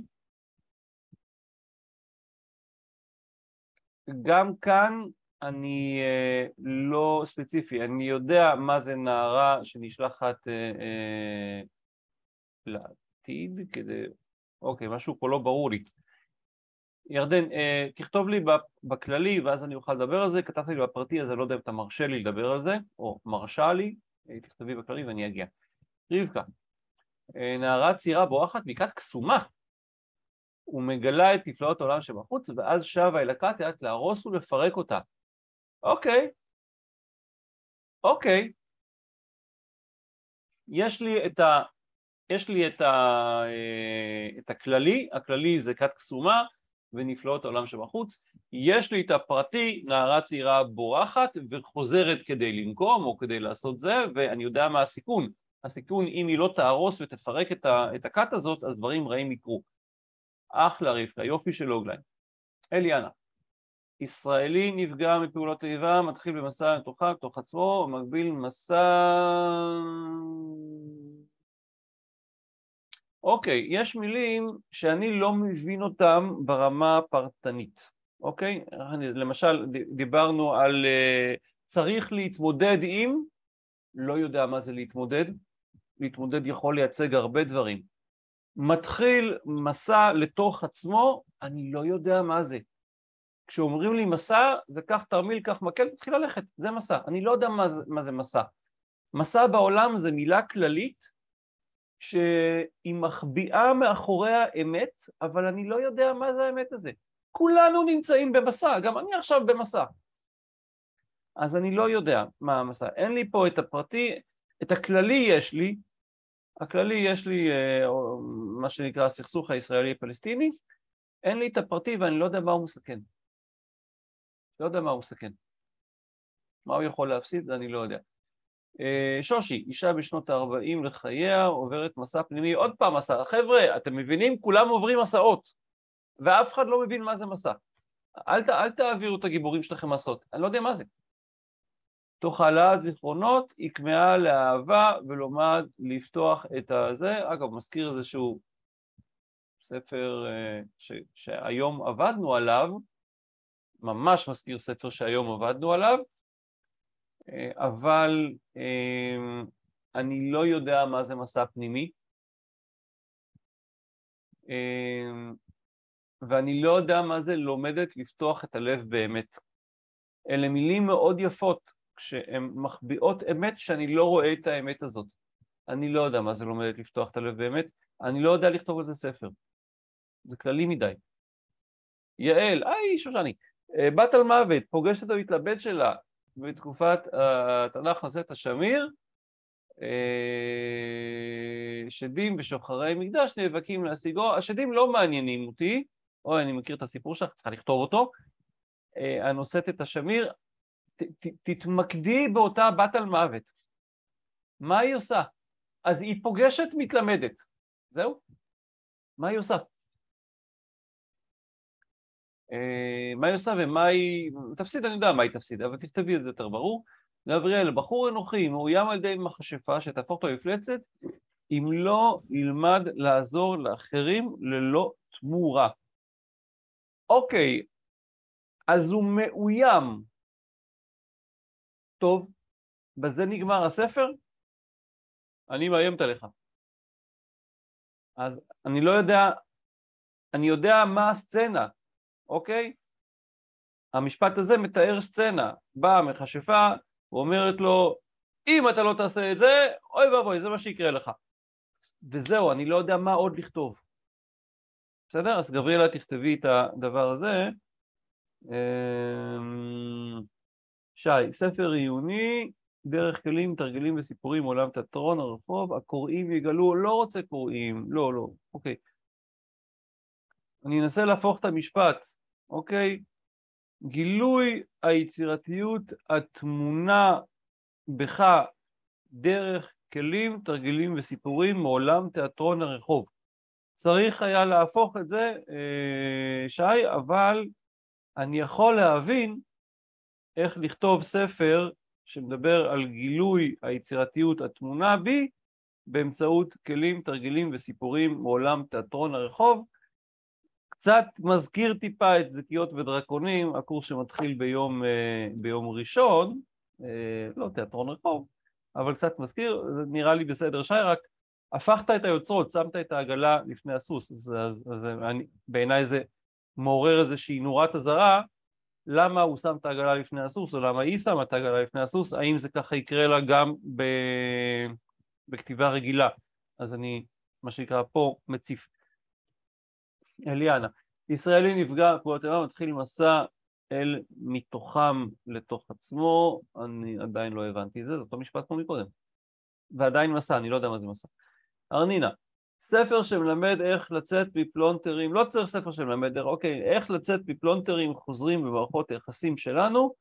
גם כאן אני אה, לא ספציפי, אני יודע מה זה נערה שנשלחת אה, אה, לעתיד כדי, אוקיי, משהו פה לא ברור לי. ירדן, אה, תכתוב לי בכללי ואז אני אוכל לדבר על זה, כתבת לי בפרטי אז אני לא יודע אם אתה מרשה לי לדבר על זה, או מרשה לי, אה, תכתבי בכללי ואני אגיע. רבקה, אה, נערה צעירה בורחת מכת קסומה ומגלה את נפלאות העולם שבחוץ ואז שבה אל הכת לאט להרוס ולפרק אותה. אוקיי, אוקיי, יש לי את ה... יש לי את, ה, את הכללי, הכללי זה כת קסומה, ונפלאות העולם שבחוץ. יש לי את הפרטי, נערה צעירה בורחת וחוזרת כדי לנקום או כדי לעשות זה, ואני יודע מה הסיכון. הסיכון, אם היא לא תהרוס ותפרק את הכת הזאת, אז דברים רעים יקרו. אחלה רבקה, יופי של אוגליין. אליאנה, ישראלי נפגע מפעולות איבה, מתחיל במסע לתוכה, לתוך עצמו, מקביל מסע... אוקיי, יש מילים שאני לא מבין אותם ברמה הפרטנית, אוקיי? למשל, דיברנו על uh, צריך להתמודד עם, לא יודע מה זה להתמודד, להתמודד יכול לייצג הרבה דברים. מתחיל מסע לתוך עצמו, אני לא יודע מה זה. כשאומרים לי מסע, זה קח תרמיל, קח מקל, תתחיל ללכת, זה מסע. אני לא יודע מה זה, מה זה מסע. מסע בעולם זה מילה כללית שהיא מחביאה מאחוריה אמת, אבל אני לא יודע מה זה האמת הזה. כולנו נמצאים במסע, גם אני עכשיו במסע. אז אני לא יודע מה המסע. אין לי פה את הפרטי, את הכללי יש לי, הכללי יש לי אה, מה שנקרא הסכסוך הישראלי-פלסטיני, אין לי את הפרטי ואני לא יודע מה הוא מסכן. לא יודע מה הוא מסכן. מה הוא יכול להפסיד, אני לא יודע. אה, שושי, אישה בשנות ה-40 לחייה, עוברת מסע פנימי, עוד פעם מסע. חבר'ה, אתם מבינים? כולם עוברים מסעות, ואף אחד לא מבין מה זה מסע. אל, ת, אל תעבירו את הגיבורים שלכם מסעות, אני לא יודע מה זה. תוך העלאת זיכרונות היא כמהה לאהבה ולומד לפתוח את הזה. אגב, מזכיר איזשהו ספר אה, ש, שהיום עבדנו עליו, ממש מזכיר ספר שהיום עבדנו עליו, אה, אבל אה, אני לא יודע מה זה מסע פנימי, אמ, ואני לא יודע מה זה לומדת לפתוח את הלב באמת. אלה מילים מאוד יפות, כשהן מחביאות אמת שאני לא רואה את האמת הזאת. אני לא יודע מה זה לומדת לפתוח את הלב באמת, אני לא יודע לכתוב על זה ספר. זה כללי מדי. יעל, היי שושני, אה, בת על מוות, פוגשת את המתלבט שלה בתקופת התנ"ך נושאת השמיר, אה, שדים ושוחרי מקדש נאבקים להשיגו, השדים לא מעניינים אותי, אוי אני מכיר את הסיפור שלך, צריכה לכתוב אותו, אה, הנושאת את השמיר, ת, תתמקדי באותה בת על מוות, מה היא עושה? אז היא פוגשת מתלמדת, זהו, מה היא עושה? אה, מה היא עושה ומה היא... תפסיד, אני יודע מה היא תפסיד, אבל תכתבי את זה יותר ברור. גבריאל, בחור אנוכי, מאוים על ידי מכשפה שתהפוך אותו למפלצת, אם לא ילמד לעזור לאחרים ללא תמורה. אוקיי, אז הוא מאוים. טוב, בזה נגמר הספר? אני מאיימת עליך. אז אני לא יודע, אני יודע מה הסצנה, אוקיי? המשפט הזה מתאר סצנה, באה מכשפה ואומרת לו, אם אתה לא תעשה את זה, אוי ואבוי, זה מה שיקרה לך. וזהו, אני לא יודע מה עוד לכתוב. בסדר? אז גבריאלה תכתבי את הדבר הזה. שי, ספר עיוני, דרך כלים, תרגילים וסיפורים, עולם תיאטרון, הרחוב, הקוראים יגלו, לא רוצה קוראים, לא, לא, אוקיי. אני אנסה להפוך את המשפט, אוקיי? גילוי היצירתיות הטמונה בך דרך כלים, תרגילים וסיפורים מעולם תיאטרון הרחוב. צריך היה להפוך את זה, אה, שי, אבל אני יכול להבין איך לכתוב ספר שמדבר על גילוי היצירתיות הטמונה בי באמצעות כלים, תרגילים וסיפורים מעולם תיאטרון הרחוב, קצת מזכיר טיפה את זיקיות ודרקונים, הקורס שמתחיל ביום, אה, ביום ראשון, אה, לא תיאטרון רחוב, אבל קצת מזכיר, זה נראה לי בסדר. שי, רק הפכת את היוצרות, שמת את העגלה לפני הסוס, אז, אז, אז בעיניי זה מעורר איזושהי נורת אזהרה, למה הוא שם את העגלה לפני הסוס, או למה היא שמה את העגלה לפני הסוס, האם זה ככה יקרה לה גם ב... בכתיבה רגילה, אז אני, מה שנקרא פה, מציף. אליאנה, ישראלי נפגע, כמו אתה מתחיל מסע אל מתוכם לתוך עצמו, אני עדיין לא הבנתי את זה, זה אותו משפט כמו מקודם. ועדיין מסע, אני לא יודע מה זה מסע. ארנינה, ספר שמלמד איך לצאת מפלונטרים, לא צריך ספר שמלמד, אוקיי, איך לצאת מפלונטרים חוזרים במערכות היחסים שלנו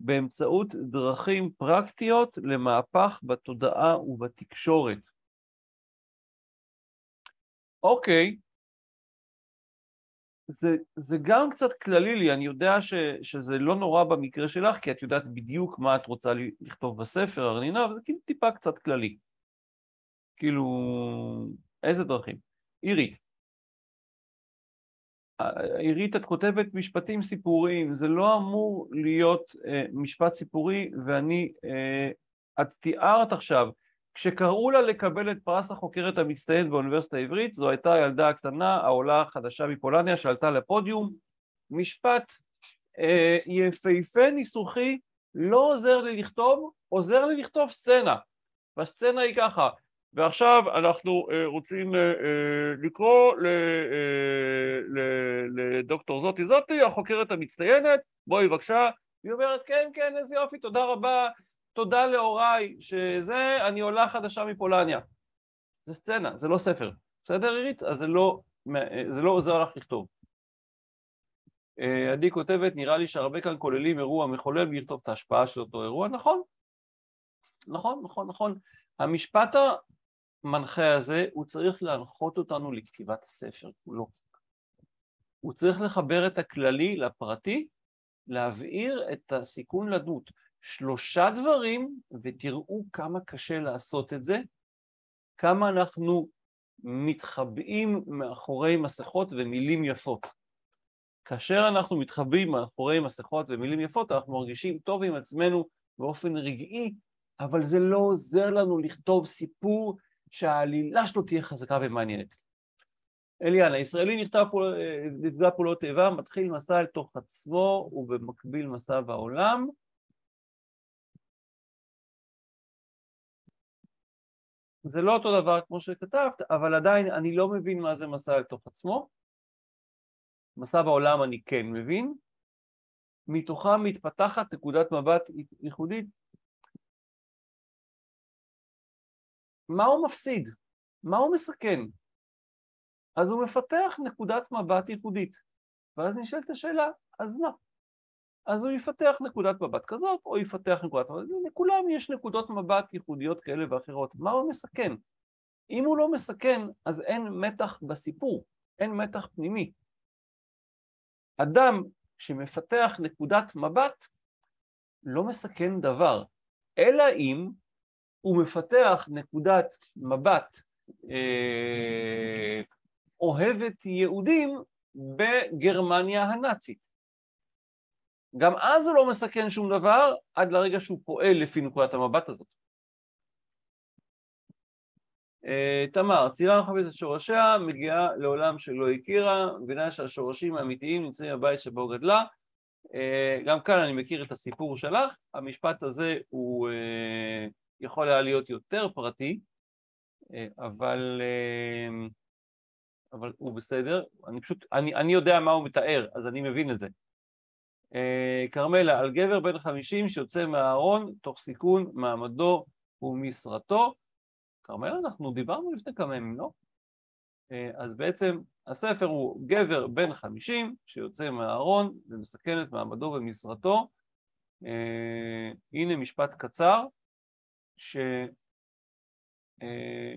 באמצעות דרכים פרקטיות למהפך בתודעה ובתקשורת. אוקיי, זה, זה גם קצת כללי לי, אני יודע ש, שזה לא נורא במקרה שלך, כי את יודעת בדיוק מה את רוצה לכתוב בספר, ארנינה, אבל זה כאילו טיפה קצת כללי. כאילו, איזה דרכים? עירית. עירית, את כותבת משפטים סיפוריים, זה לא אמור להיות אה, משפט סיפורי, ואני, אה, את תיארת עכשיו כשקראו לה לקבל את פרס החוקרת המצטיינת באוניברסיטה העברית, זו הייתה הילדה הקטנה, העולה החדשה מפולניה שעלתה לפודיום. משפט אה, יפהפה ניסוחי, לא עוזר לי לכתוב, עוזר לי לכתוב סצנה. והסצנה היא ככה, ועכשיו אנחנו אה, רוצים אה, אה לקרוא לדוקטור זאתי זאתי, החוקרת המצטיינת, בואי בבקשה, היא אומרת כן כן איזה יופי, תודה רבה, תודה להוריי, שזה, אני עולה חדשה מפולניה. זה סצנה, זה לא ספר. בסדר עירית? אז זה לא, זה לא עוזר לך לכתוב. עדי כותבת, נראה לי שהרבה כאן כוללים אירוע מחולל ולכתוב את ההשפעה של אותו אירוע. נכון, נכון, נכון, נכון. המשפט המנחה הזה, הוא צריך להנחות אותנו לכתיבת הספר כולו. הוא צריך לחבר את הכללי לפרטי, להבעיר את הסיכון לדמות. שלושה דברים, ותראו כמה קשה לעשות את זה, כמה אנחנו מתחבאים מאחורי מסכות ומילים יפות. כאשר אנחנו מתחבאים מאחורי מסכות ומילים יפות, אנחנו מרגישים טוב עם עצמנו באופן רגעי, אבל זה לא עוזר לנו לכתוב סיפור שהעלילה שלו תהיה חזקה ומעניינת. אליאנה, ישראלי נכתב פול... נפגע פעולות איבה, מתחיל מסע אל תוך עצמו ובמקביל מסע בעולם. זה לא אותו דבר כמו שכתבת, אבל עדיין אני לא מבין מה זה מסע אל תוך עצמו. מסע בעולם אני כן מבין. מתוכה מתפתחת נקודת מבט ייחודית. מה הוא מפסיד? מה הוא מסכן? אז הוא מפתח נקודת מבט ייחודית. ואז נשאלת השאלה, אז מה? אז הוא יפתח נקודת מבט כזאת, או יפתח נקודת מבט, לכולם יש נקודות מבט ייחודיות כאלה ואחרות. מה הוא מסכן? אם הוא לא מסכן, אז אין מתח בסיפור, אין מתח פנימי. אדם שמפתח נקודת מבט לא מסכן דבר, אלא אם הוא מפתח נקודת מבט אה, אוהבת יהודים בגרמניה הנאצית. גם אז הוא לא מסכן שום דבר עד לרגע שהוא פועל לפי נקודת המבט הזאת. Uh, תמר, צעירה מחפשת את שורשיה, מגיעה לעולם שלא הכירה, מבינה שהשורשים האמיתיים נמצאים בבית שבו גדלה. Uh, גם כאן אני מכיר את הסיפור שלך, המשפט הזה הוא uh, יכול היה להיות יותר פרטי, uh, אבל, uh, אבל הוא בסדר, אני פשוט, אני, אני יודע מה הוא מתאר, אז אני מבין את זה. כרמלה, על גבר בן חמישים שיוצא מהארון תוך סיכון מעמדו ומשרתו. כרמלה, אנחנו דיברנו לפני כמה ימים, לא? אז בעצם הספר הוא גבר בן חמישים שיוצא מהארון ומסכן את מעמדו ומשרתו. הנה משפט קצר ש...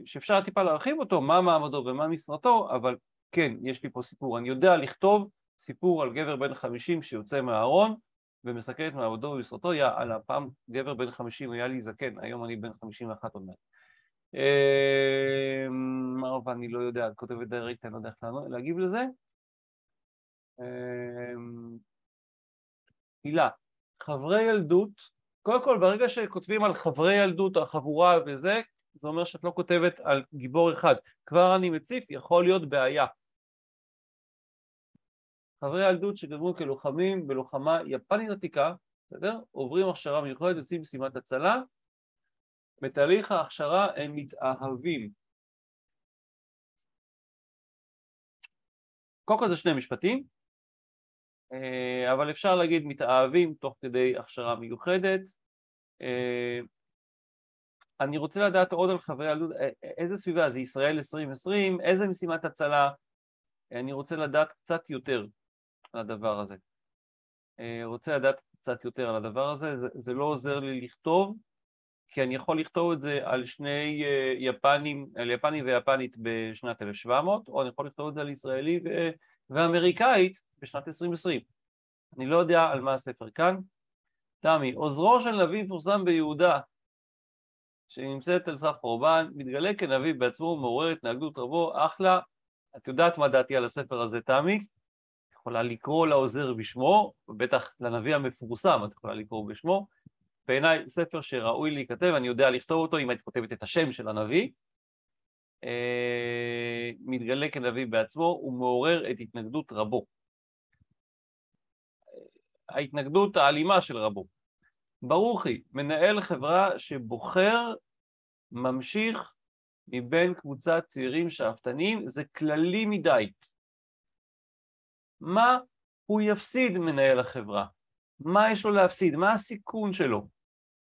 שאפשר טיפה להרחיב אותו, מה מעמדו ומה משרתו, אבל כן, יש לי פה סיפור. אני יודע לכתוב סיפור על גבר בן חמישים שיוצא מהארון ומסכן את מעבדו ומשרתו, יא אללה, פעם גבר בן חמישים היה לי זקן, היום אני בן חמישים ואחת עוד מעט. אמ, ואני לא יודע, את כותבת דיירקט, אני לא יודע איך להגיב לזה. אמ, הילה, חברי ילדות, קודם כל ברגע שכותבים על חברי ילדות או חבורה וזה, זה אומר שאת לא כותבת על גיבור אחד. כבר אני מציף, יכול להיות בעיה. חברי ילדות שגדמו כלוחמים בלוחמה יפנית עתיקה, בסדר? עוברים הכשרה מיוחדת, יוצאים משימת הצלה, בתהליך ההכשרה הם מתאהבים. קודם כל זה שני משפטים, אבל אפשר להגיד מתאהבים תוך כדי הכשרה מיוחדת. אה, אני רוצה לדעת עוד על חברי ילדות, אה, איזה סביבה זה ישראל 2020, איזה משימת הצלה, אני רוצה לדעת קצת יותר. על הדבר הזה. אה, רוצה לדעת קצת יותר על הדבר הזה, זה, זה לא עוזר לי לכתוב, כי אני יכול לכתוב את זה על שני אה, יפנים, על יפני ויפנית בשנת 1700, או אני יכול לכתוב את זה על ישראלי ו- ואמריקאית בשנת 2020. אני לא יודע על מה הספר כאן. תמי, עוזרו של נביא מפורסם ביהודה, שנמצאת על סף חורבן, מתגלה כנביא בעצמו, מעורר התנהגות רבו, אחלה. את יודעת מה דעתי על הספר הזה, תמי? יכולה לקרוא לעוזר בשמו, ובטח לנביא המפורסם את יכולה לקרוא בשמו. בעיניי ספר שראוי להיכתב, אני יודע לכתוב אותו אם היית כותבת את השם של הנביא. אה, מתגלה כנביא בעצמו, הוא מעורר את התנגדות רבו. ההתנגדות האלימה של רבו. ברוכי, מנהל חברה שבוחר, ממשיך מבין קבוצת צעירים שאפתניים, זה כללי מדי. מה הוא יפסיד מנהל החברה? מה יש לו להפסיד? מה הסיכון שלו?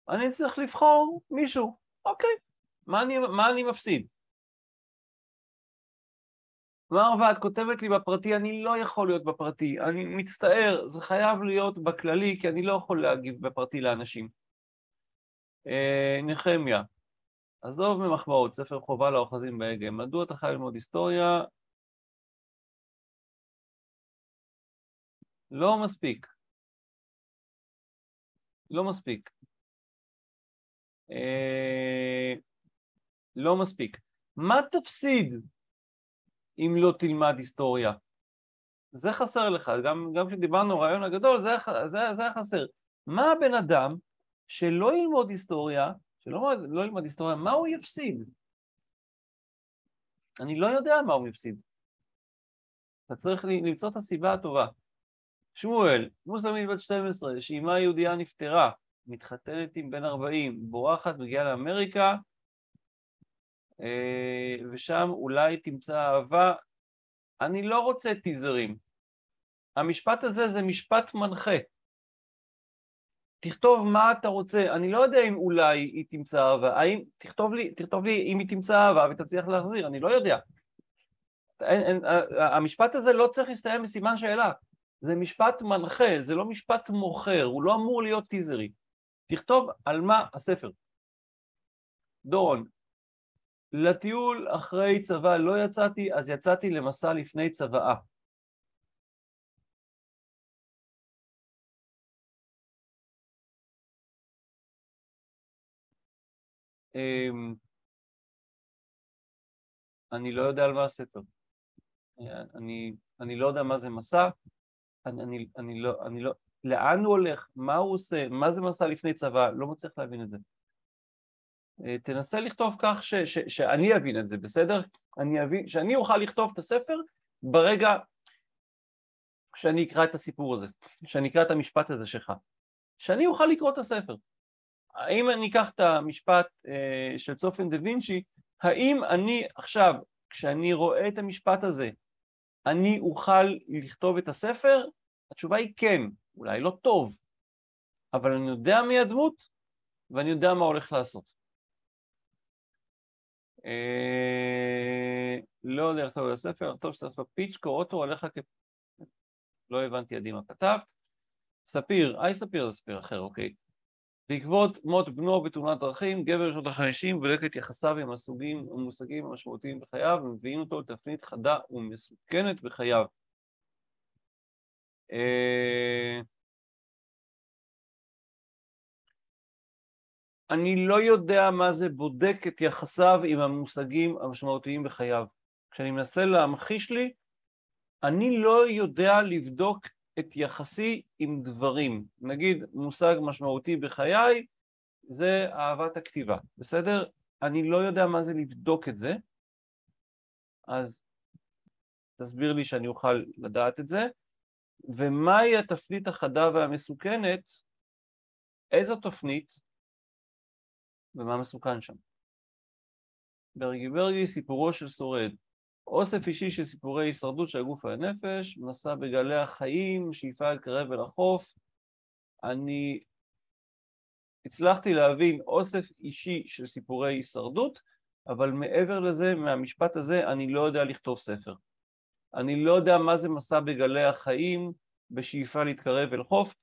אני צריך לבחור מישהו, אוקיי, מה אני, מה אני מפסיד? מרווה, את כותבת לי בפרטי, אני לא יכול להיות בפרטי, אני מצטער, זה חייב להיות בכללי, כי אני לא יכול להגיב בפרטי לאנשים. אה, נחמיה, עזוב ממחמאות, ספר חובה לאוחזים בהגה, מדוע אתה חייב ללמוד היסטוריה? לא מספיק. לא מספיק. אה, לא מספיק. מה תפסיד אם לא תלמד היסטוריה? זה חסר לך, גם, גם כשדיברנו רעיון הגדול, זה, זה, זה היה חסר. מה הבן אדם שלא ילמוד היסטוריה, שלא לא ילמד היסטוריה, מה הוא יפסיד? אני לא יודע מה הוא יפסיד. אתה צריך למצוא את הסיבה הטובה. שמואל, מוסלמית בת 12, שאימה יהודייה נפטרה, מתחתנת עם בן 40, בורחת, מגיעה לאמריקה, ושם אולי תמצא אהבה. אני לא רוצה טיזרים. המשפט הזה זה משפט מנחה. תכתוב מה אתה רוצה, אני לא יודע אם אולי היא תמצא אהבה, האם, תכתוב לי, תכתוב לי אם היא תמצא אהבה ותצליח להחזיר, אני לא יודע. אין, אין, המשפט הזה לא צריך להסתיים בסימן שאלה, זה משפט מנחה, זה לא משפט מוכר, הוא לא אמור להיות טיזרי. תכתוב על מה הספר. דורון, לטיול אחרי צבא לא יצאתי, אז יצאתי למסע לפני צוואה. אמ, אני לא יודע על מה הספר. אני, אני לא יודע מה זה מסע, אני, אני, אני, לא, אני לא... לאן הוא הולך? מה הוא עושה? מה זה מסע לפני צבא? לא מצליח להבין את זה. אה, תנסה לכתוב כך ש, ש, שאני אבין את זה, בסדר? אני אבין, שאני אוכל לכתוב את הספר ברגע שאני אקרא את הסיפור הזה, שאני אקרא את המשפט הזה שלך, שאני אוכל לקרוא את הספר. האם אני אקח את המשפט אה, של צופן דה וינצ'י, האם אני עכשיו, כשאני רואה את המשפט הזה, אני אוכל לכתוב את הספר? התשובה היא כן, אולי לא טוב, אבל אני יודע מי הדמות ואני יודע מה הולך לעשות. אה, לא יודע לכתוב את הספר, טוב שצריך לעשות פיץ', קורא אותו עליך כ... לא הבנתי עדי מה כתבת. ספיר, היי ספיר זה ספיר אחר, אוקיי. בעקבות מות בנו בתאונת דרכים, גבר בשנות החמישים בודק את יחסיו עם הסוגים המושגים המשמעותיים בחייו ומביאים אותו לתפנית חדה ומסוכנת בחייו. אני לא יודע מה זה בודק את יחסיו עם המושגים המשמעותיים בחייו. כשאני מנסה להמחיש לי, אני לא יודע לבדוק את יחסי עם דברים. נגיד מושג משמעותי בחיי זה אהבת הכתיבה, בסדר? אני לא יודע מה זה לבדוק את זה, אז תסביר לי שאני אוכל לדעת את זה. ומהי התפנית החדה והמסוכנת? איזו תפנית ומה מסוכן שם? ברגי ברגי סיפורו של שורד אוסף אישי של סיפורי הישרדות של הגוף והנפש, מסע בגלי החיים, שאיפה לקרב אל החוף. אני הצלחתי להבין אוסף אישי של סיפורי הישרדות, אבל מעבר לזה, מהמשפט הזה, אני לא יודע לכתוב ספר. אני לא יודע מה זה מסע בגלי החיים, בשאיפה להתקרב אל חוף.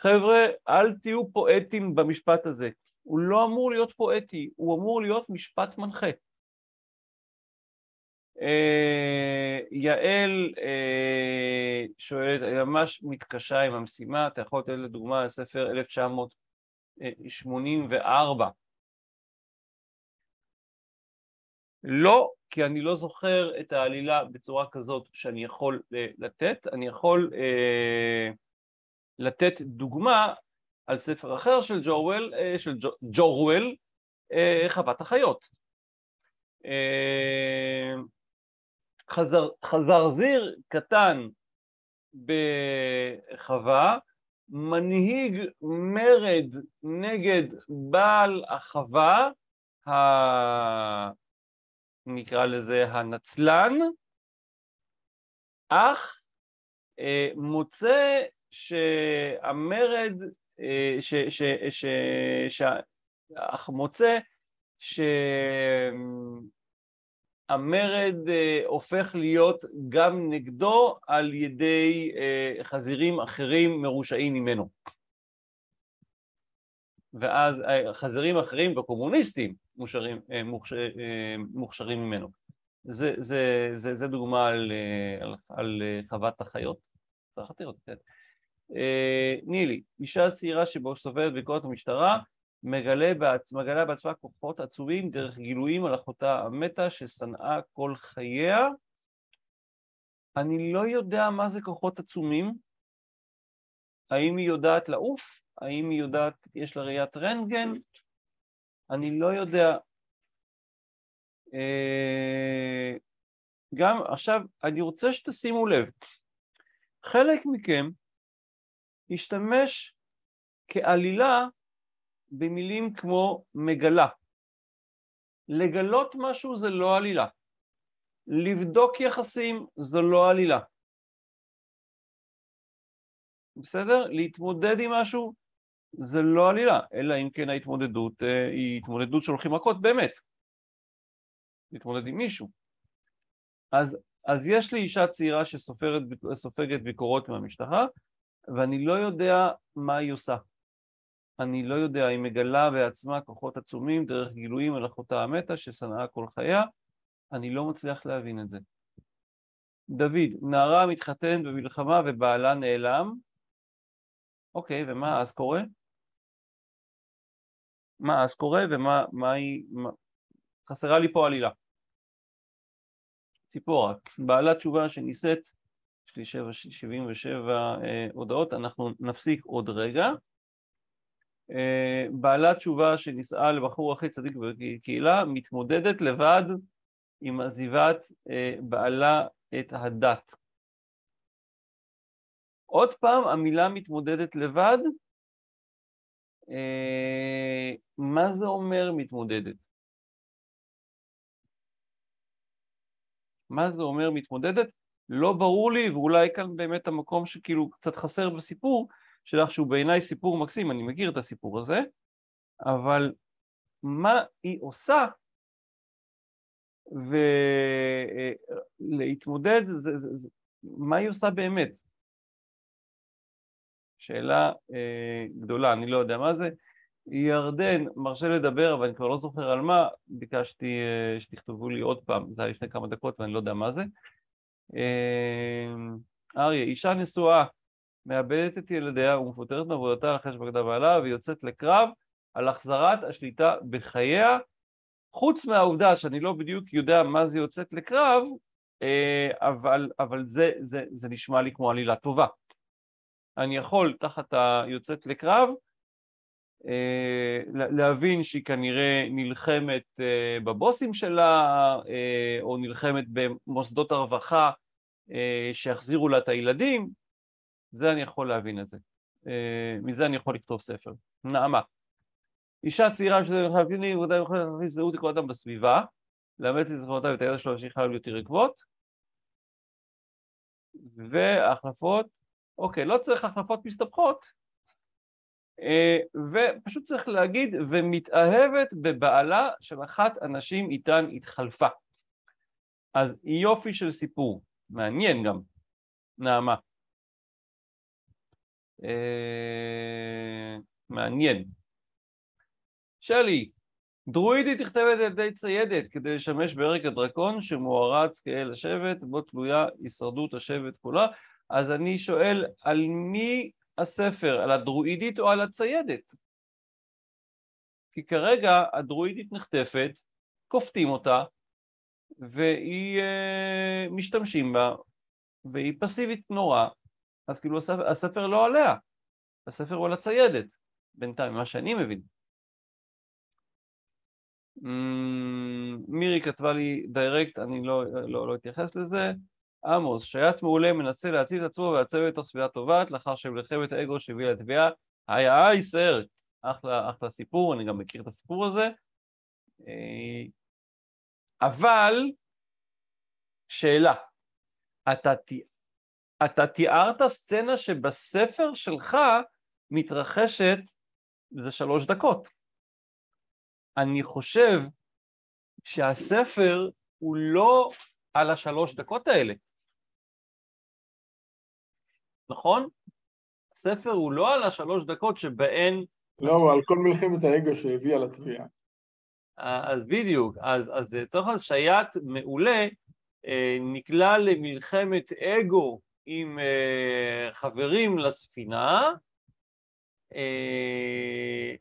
חבר'ה, אל תהיו פואטים במשפט הזה. הוא לא אמור להיות פואטי, הוא אמור להיות משפט מנחה. אה, יעל אה, שואלת, אני ממש מתקשה עם המשימה, אתה יכול לתת לדוגמה לספר 1984. לא, כי אני לא זוכר את העלילה בצורה כזאת שאני יכול אה, לתת, אני יכול אה, לתת דוגמה על ספר אחר של ג'ורוול, אה, של ג'ורוול, אה, חוות החיות. אה, חזר, חזרזיר קטן בחווה, מנהיג מרד נגד בעל החווה, ה... נקרא לזה הנצלן, אך מוצא שהמרד, אה, ש, ש, ש, ש, אך מוצא ש... המרד אה, הופך להיות גם נגדו על ידי אה, חזירים אחרים מרושעים ממנו. ואז אה, חזירים אחרים וקומוניסטים מוכשרים, מוכשר, מוכשרים ממנו. זה, זה, זה, זה דוגמה על, על, על חוות החיות. אה, נילי, אישה צעירה שבו סובלת ביקורת המשטרה, מגלה, בעצ... מגלה בעצמה כוחות עצומים דרך גילויים על אחותה המתה ששנאה כל חייה. אני לא יודע מה זה כוחות עצומים, האם היא יודעת לעוף, האם היא יודעת, יש לה ראיית רנטגן, אני לא יודע. אה... גם עכשיו, אני רוצה שתשימו לב, חלק מכם השתמש כעלילה במילים כמו מגלה. לגלות משהו זה לא עלילה. לבדוק יחסים זו לא עלילה. בסדר? להתמודד עם משהו זה לא עלילה, אלא אם כן ההתמודדות אה, היא התמודדות שהולכים מכות באמת. להתמודד עם מישהו. אז, אז יש לי אישה צעירה שסופגת ביקורות מהמשטרה, ואני לא יודע מה היא עושה. אני לא יודע, היא מגלה בעצמה כוחות עצומים דרך גילויים על אחותה המתה ששנאה כל חייה, אני לא מצליח להבין את זה. דוד, נערה מתחתנת במלחמה ובעלה נעלם, אוקיי, ומה אז קורה? מה אז קורה ומה מה היא... מה... חסרה לי פה עלילה. ציפורה, בעלת תשובה שנישאת, יש לי 77 אה, הודעות, אנחנו נפסיק עוד רגע. אה, בעלת תשובה שנישאה לבחור הכי צדיק בקהילה, מתמודדת לבד עם עזיבת אה, בעלה את הדת. עוד פעם, המילה מתמודדת לבד, אה, מה זה אומר מתמודדת? מה זה אומר מתמודדת? לא ברור לי, ואולי כאן באמת המקום שכאילו קצת חסר בסיפור שלך, שהוא בעיניי סיפור מקסים, אני מכיר את הסיפור הזה, אבל מה היא עושה ולהתמודד, זה, זה, זה, מה היא עושה באמת? שאלה אה, גדולה, אני לא יודע מה זה. ירדן מרשה לדבר, אבל אני כבר לא זוכר על מה, ביקשתי אה, שתכתבו לי עוד פעם, זה היה לפני כמה דקות ואני לא יודע מה זה. אה, אריה, אישה נשואה מאבדת את ילדיה ומפוטרת מעבודתה אחרי שבגדה בעלה ויוצאת לקרב על החזרת השליטה בחייה, חוץ מהעובדה שאני לא בדיוק יודע מה זה יוצאת לקרב, אה, אבל, אבל זה, זה, זה נשמע לי כמו עלילה טובה. אני יכול תחת היוצאת לקרב להבין שהיא כנראה נלחמת אה, בבוסים שלה או נלחמת במוסדות הרווחה שיחזירו לה את הילדים, זה אני יכול להבין את זה. מזה אני יכול לכתוב ספר. נעמה. אישה צעירה שזה חייבים לי, ודאי יכולה להכניס זהות לכל אדם בסביבה, לאמץ את זכרונותיו ואת הידע שלו שהיא חייב להיות עקבות, והחלפות, אוקיי, לא צריך החלפות מסתבכות, אה, ופשוט צריך להגיד, ומתאהבת בבעלה של אחת הנשים איתן התחלפה. אז יופי של סיפור, מעניין גם, נעמה. אה, מעניין. שלי, דרואידית נכתבת על ידי ציידת כדי לשמש בערק הדרקון שמוערץ כאל השבט, בו תלויה הישרדות השבט כולה. אז אני שואל, על מי הספר? על הדרואידית או על הציידת? כי כרגע הדרואידית נחטפת, כופתים אותה, והיא אה, משתמשים בה, והיא פסיבית נורא, אז כאילו הספר, הספר לא עליה, הספר הוא על הציידת, בינתיים, מה שאני מבין. מירי כתבה לי דיירקט, אני לא, לא, לא אתייחס לזה. עמוס, שייט מעולה מנסה להציל את עצמו ולעצב לתוך סביבה טובעת לאחר שמלחמת האגו שהביאה לתביעה. היי היי סר, אחלה, אחלה סיפור, אני גם מכיר את הסיפור הזה. אה, אבל, שאלה, אתה, אתה תיארת סצנה שבספר שלך מתרחשת, זה שלוש דקות. אני חושב שהספר הוא לא על השלוש דקות האלה, נכון? הספר הוא לא על השלוש דקות שבהן... לא, הוא על כל מלחמת האגו שהביאה לתביעה. אז בדיוק, אז, אז צריך להיות שייט מעולה, אה, נקלע למלחמת אגו עם אה, חברים לספינה, אה,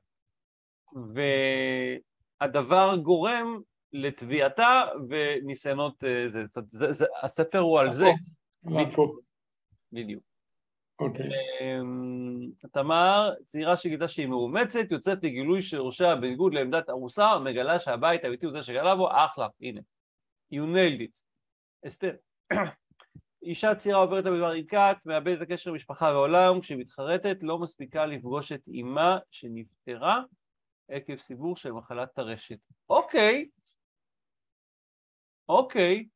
והדבר גורם לתביעתה וניסיונות, אה, זה, זה, זה, הספר הוא על זה. להפוך. בדיוק. אוקיי. אמ, תמר, צעירה שגילתה שהיא מאומצת, יוצאת לגילוי שהורשע בניגוד לעמדת ארוסה, מגלה שהבית האמיתי הוא זה שגלה בו, אחלה, הנה. You nailed it. אסתר. אישה צעירה עוברת במדבר עם כת, מאבדת את הקשר למשפחה ועולם, כשהיא מתחרטת לא מספיקה לפגוש את אימה שנפטרה עקב סיבור של מחלת טרשת. אוקיי, אוקיי,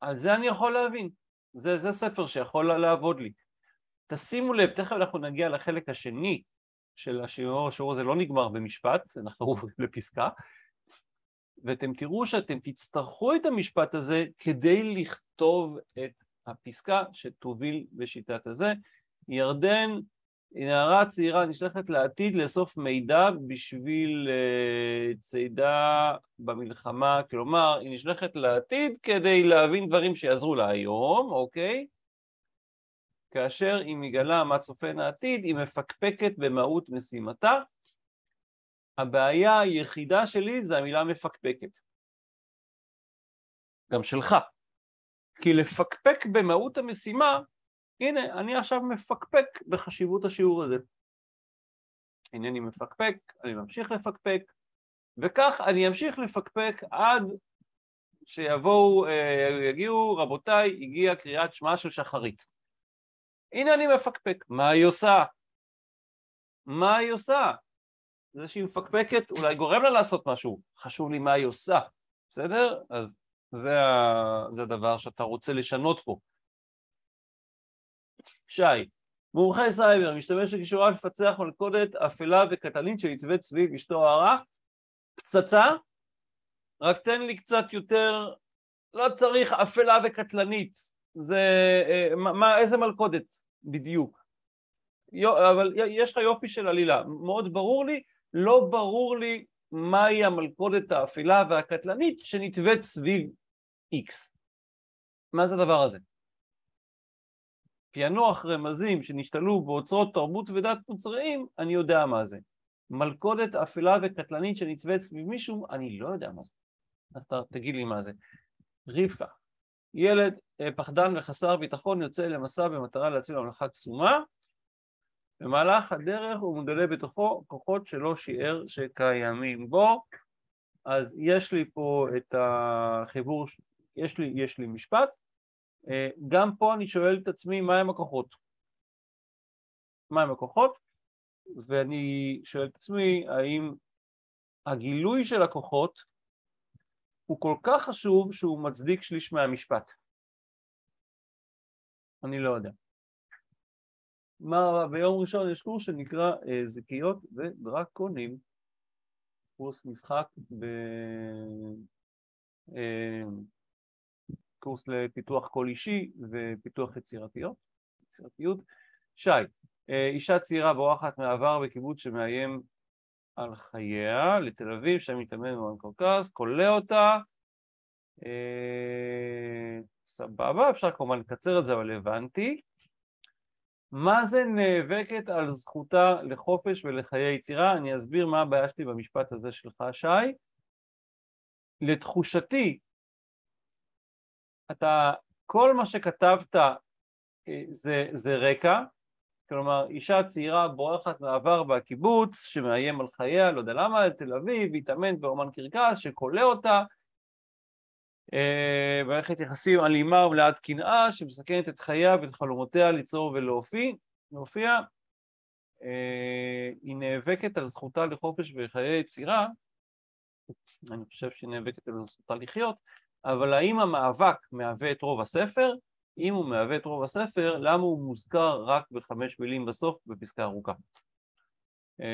על זה אני יכול להבין. זה, זה ספר שיכול לעבוד לי. תשימו לב, תכף אנחנו נגיע לחלק השני של השיעור, השיעור הזה לא נגמר במשפט, אנחנו <laughs> לפסקה, ואתם תראו שאתם תצטרכו את המשפט הזה כדי לכתוב את הפסקה שתוביל בשיטת הזה. ירדן נערה צעירה נשלחת לעתיד לאסוף מידע בשביל uh, צידה במלחמה, כלומר היא נשלחת לעתיד כדי להבין דברים שיעזרו לה היום, אוקיי? כאשר היא מגלה מה צופן העתיד, היא מפקפקת במהות משימתה. הבעיה היחידה שלי זה המילה מפקפקת. גם שלך. כי לפקפק במהות המשימה הנה, אני עכשיו מפקפק בחשיבות השיעור הזה. אינני מפקפק, אני ממשיך לפקפק, וכך אני אמשיך לפקפק עד שיבואו, אה, יגיעו, רבותיי, הגיעה קריאת שמע של שחרית. הנה אני מפקפק, מה היא עושה? מה היא עושה? זה שהיא מפקפקת אולי גורם לה לעשות משהו, חשוב לי מה היא עושה, בסדר? אז זה, זה הדבר שאתה רוצה לשנות פה. שי, מומחה סייבר, משתמש בכישורה לפצח מלכודת אפלה וקטלנית שנתווית סביב אשתו הרע, פצצה, רק תן לי קצת יותר, לא צריך אפלה וקטלנית, זה, אה, מה, איזה מלכודת? בדיוק, אבל יש לך יופי של עלילה, מאוד ברור לי, לא ברור לי מהי המלכודת האפלה והקטלנית שנתווית סביב X. מה זה הדבר הזה? פענוח רמזים שנשתלו באוצרות תרבות ודת מוצריים, אני יודע מה זה. מלכודת אפלה וקטלנית שנצבעת סביב מישהו, אני לא יודע מה זה. אז ת, תגיד לי מה זה. רבקה, ילד אה, פחדן וחסר ביטחון יוצא למסע במטרה להציל ממלכה קסומה, במהלך הדרך הוא מגלה בתוכו כוחות שלא שיער שקיימים בו, אז יש לי פה את החיבור, יש לי, יש לי משפט, גם פה אני שואל את עצמי מהם הכוחות. מהם הכוחות? ואני שואל את עצמי האם הגילוי של הכוחות הוא כל כך חשוב שהוא מצדיק שליש מהמשפט. אני לא יודע. מה, ביום ראשון יש קורס שנקרא אה, זיקיות ודרקונים, קורס משחק ב... אה, קורס לפיתוח קול אישי ופיתוח יצירתיות, יצירתיות. שי, אה, אישה צעירה בורחת מעבר בקיבוץ שמאיים על חייה לתל אביב, שם מתאמן במעון קרקס, כולא אותה, אה, סבבה, אפשר כמובן לקצר את זה, אבל הבנתי. מה זה נאבקת על זכותה לחופש ולחיי יצירה? אני אסביר מה הבעיה שלי במשפט הזה שלך, שי. לתחושתי, אתה, כל מה שכתבת אה, זה, זה רקע, כלומר אישה צעירה בורחת מעבר בקיבוץ שמאיים על חייה, לא יודע למה, לתל אביב, התאמן באומן קרקס שכולא אותה, אה, מערכת יחסים אלימה ומלאת קנאה שמסכנת את חייה ואת חלומותיה ליצור ולהופיע, אה, היא נאבקת על זכותה לחופש וחיי יצירה, אני חושב שהיא נאבקת על זכותה לחיות, אבל האם המאבק מהווה את רוב הספר? אם הוא מהווה את רוב הספר, למה הוא מוזכר רק בחמש מילים בסוף בפסקה ארוכה? אה,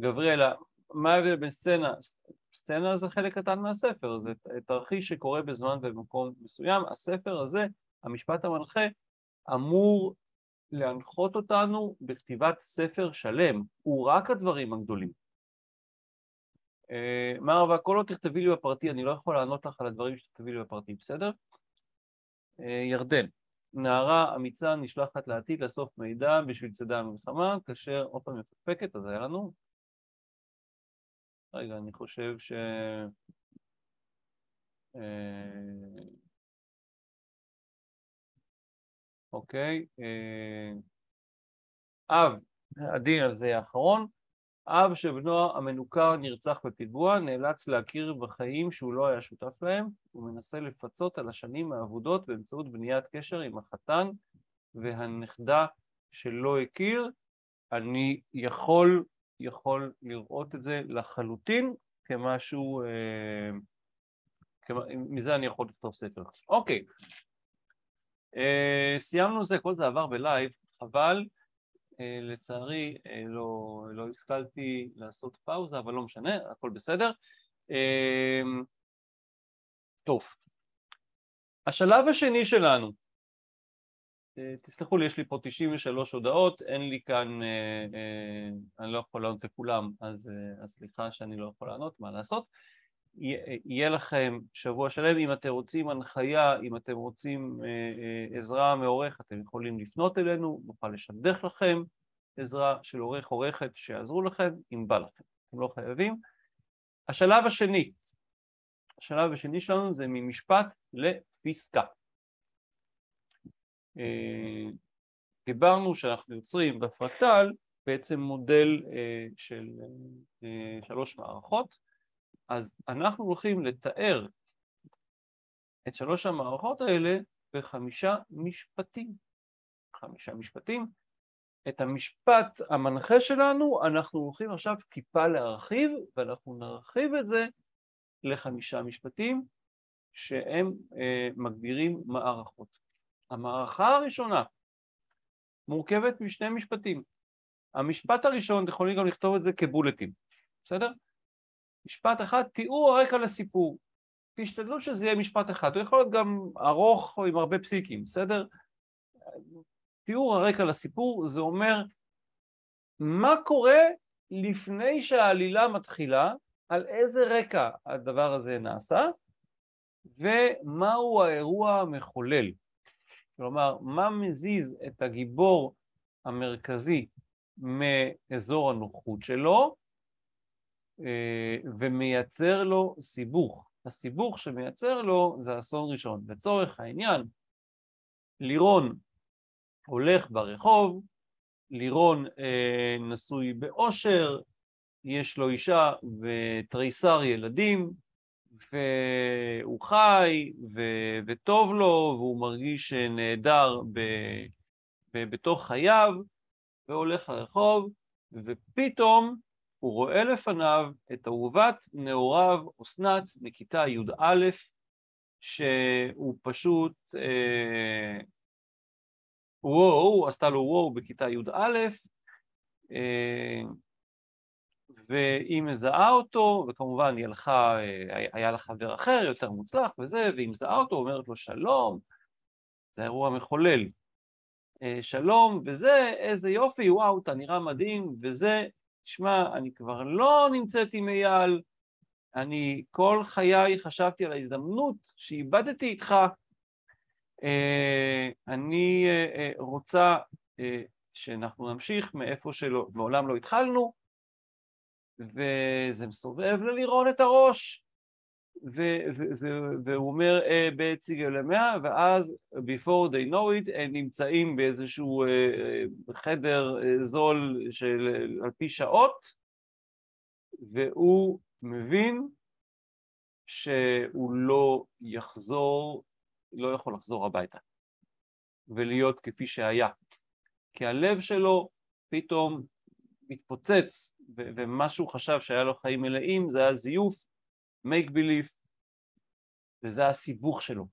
גבריאלה, מה ההבדל בין סצנה? סצנה זה חלק קטן מהספר, זה תרחיש שקורה בזמן ובמקום מסוים. הספר הזה, המשפט המנחה, אמור להנחות אותנו בכתיבת ספר שלם, הוא רק הדברים הגדולים. אה, מרווה, כל עוד תכתבי לי בפרטי, אני לא יכול לענות לך על הדברים שתכתבי לי בפרטי, בסדר? אה, ירדן, נערה אמיצה נשלחת לעתיד לאסוף מידע בשביל צדה המלחמה, כאשר עוד פעם מפקפקת, אז היה לנו. רגע, אני חושב ש... אה, אוקיי. אב, הדין הזה האחרון. אב שבנו המנוכר נרצח בפיגוע, נאלץ להכיר בחיים שהוא לא היה שותף להם, הוא מנסה לפצות על השנים האבודות באמצעות בניית קשר עם החתן והנכדה שלא הכיר. אני יכול, יכול לראות את זה לחלוטין כמשהו, אה, כמה, מזה אני יכול לכתוב ספר. אוקיי, אה, סיימנו זה, כל זה עבר בלייב, אבל לצערי אה, לא, לא השכלתי לעשות פאוזה, אבל לא משנה, הכל בסדר. אה, טוב, השלב השני שלנו, תסלחו לי, יש לי פה 93 הודעות, אין לי כאן, אני לא יכול לענות לכולם, אז סליחה שאני לא יכול לענות, מה לעשות. יהיה לכם שבוע שלם, אם אתם רוצים הנחיה, אם אתם רוצים אה, אה, עזרה מעורך, אתם יכולים לפנות אלינו, נוכל לשדך לכם עזרה של עורך עורכת שיעזרו לכם, אם בא לכם, אתם לא חייבים. השלב השני, השלב השני שלנו זה ממשפט לפסקה. אה, דיברנו שאנחנו יוצרים בפרקטל בעצם מודל של שלוש מערכות, אז אנחנו הולכים לתאר את שלוש המערכות האלה בחמישה משפטים. חמישה משפטים. את המשפט המנחה שלנו אנחנו הולכים עכשיו טיפה להרחיב, ואנחנו נרחיב את זה לחמישה משפטים שהם אה, מגדירים מערכות. המערכה הראשונה מורכבת משני משפטים. המשפט הראשון, אתם יכולים גם לכתוב את זה כבולטים, בסדר? משפט אחד, תיאור הרקע לסיפור. תשתדלו שזה יהיה משפט אחד, הוא יכול להיות גם ארוך או עם הרבה פסיקים, בסדר? תיאור הרקע לסיפור זה אומר מה קורה לפני שהעלילה מתחילה, על איזה רקע הדבר הזה נעשה, ומהו האירוע המחולל. כלומר, מה מזיז את הגיבור המרכזי מאזור הנוחות שלו, ומייצר לו סיבוך. הסיבוך שמייצר לו זה אסון ראשון. לצורך העניין, לירון הולך ברחוב, לירון אה, נשוי באושר, יש לו אישה ותריסר ילדים, והוא חי ו- וטוב לו, והוא מרגיש נהדר ב- ב- בתוך חייו, והולך לרחוב, ופתאום הוא רואה לפניו את אהובת נעוריו אסנת מכיתה י"א, שהוא פשוט אה, וואו, עשתה לו וואו בכיתה י"א, אה, והיא מזהה אותו, וכמובן היא הלכה, אה, היה לה חבר אחר יותר מוצלח וזה, והיא מזהה אותו, אומרת לו שלום, זה אירוע מחולל. אה, שלום, וזה, איזה יופי, וואו, אתה נראה מדהים, וזה, תשמע, אני כבר לא נמצאת עם אייל, אני כל חיי חשבתי על ההזדמנות שאיבדתי איתך, אה, אני אה, אה, רוצה שאנחנו נמשיך מאיפה שמעולם לא התחלנו, וזה מסובב ללירון את הראש, והוא אומר בציגל למאה, ואז before they know it הם נמצאים באיזשהו חדר זול של על פי שעות, והוא מבין שהוא לא יחזור לא יכול לחזור הביתה ולהיות כפי שהיה. כי הלב שלו פתאום מתפוצץ, ומה שהוא חשב שהיה לו חיים מלאים זה היה זיוף, make believe, וזה הסיבוך שלו.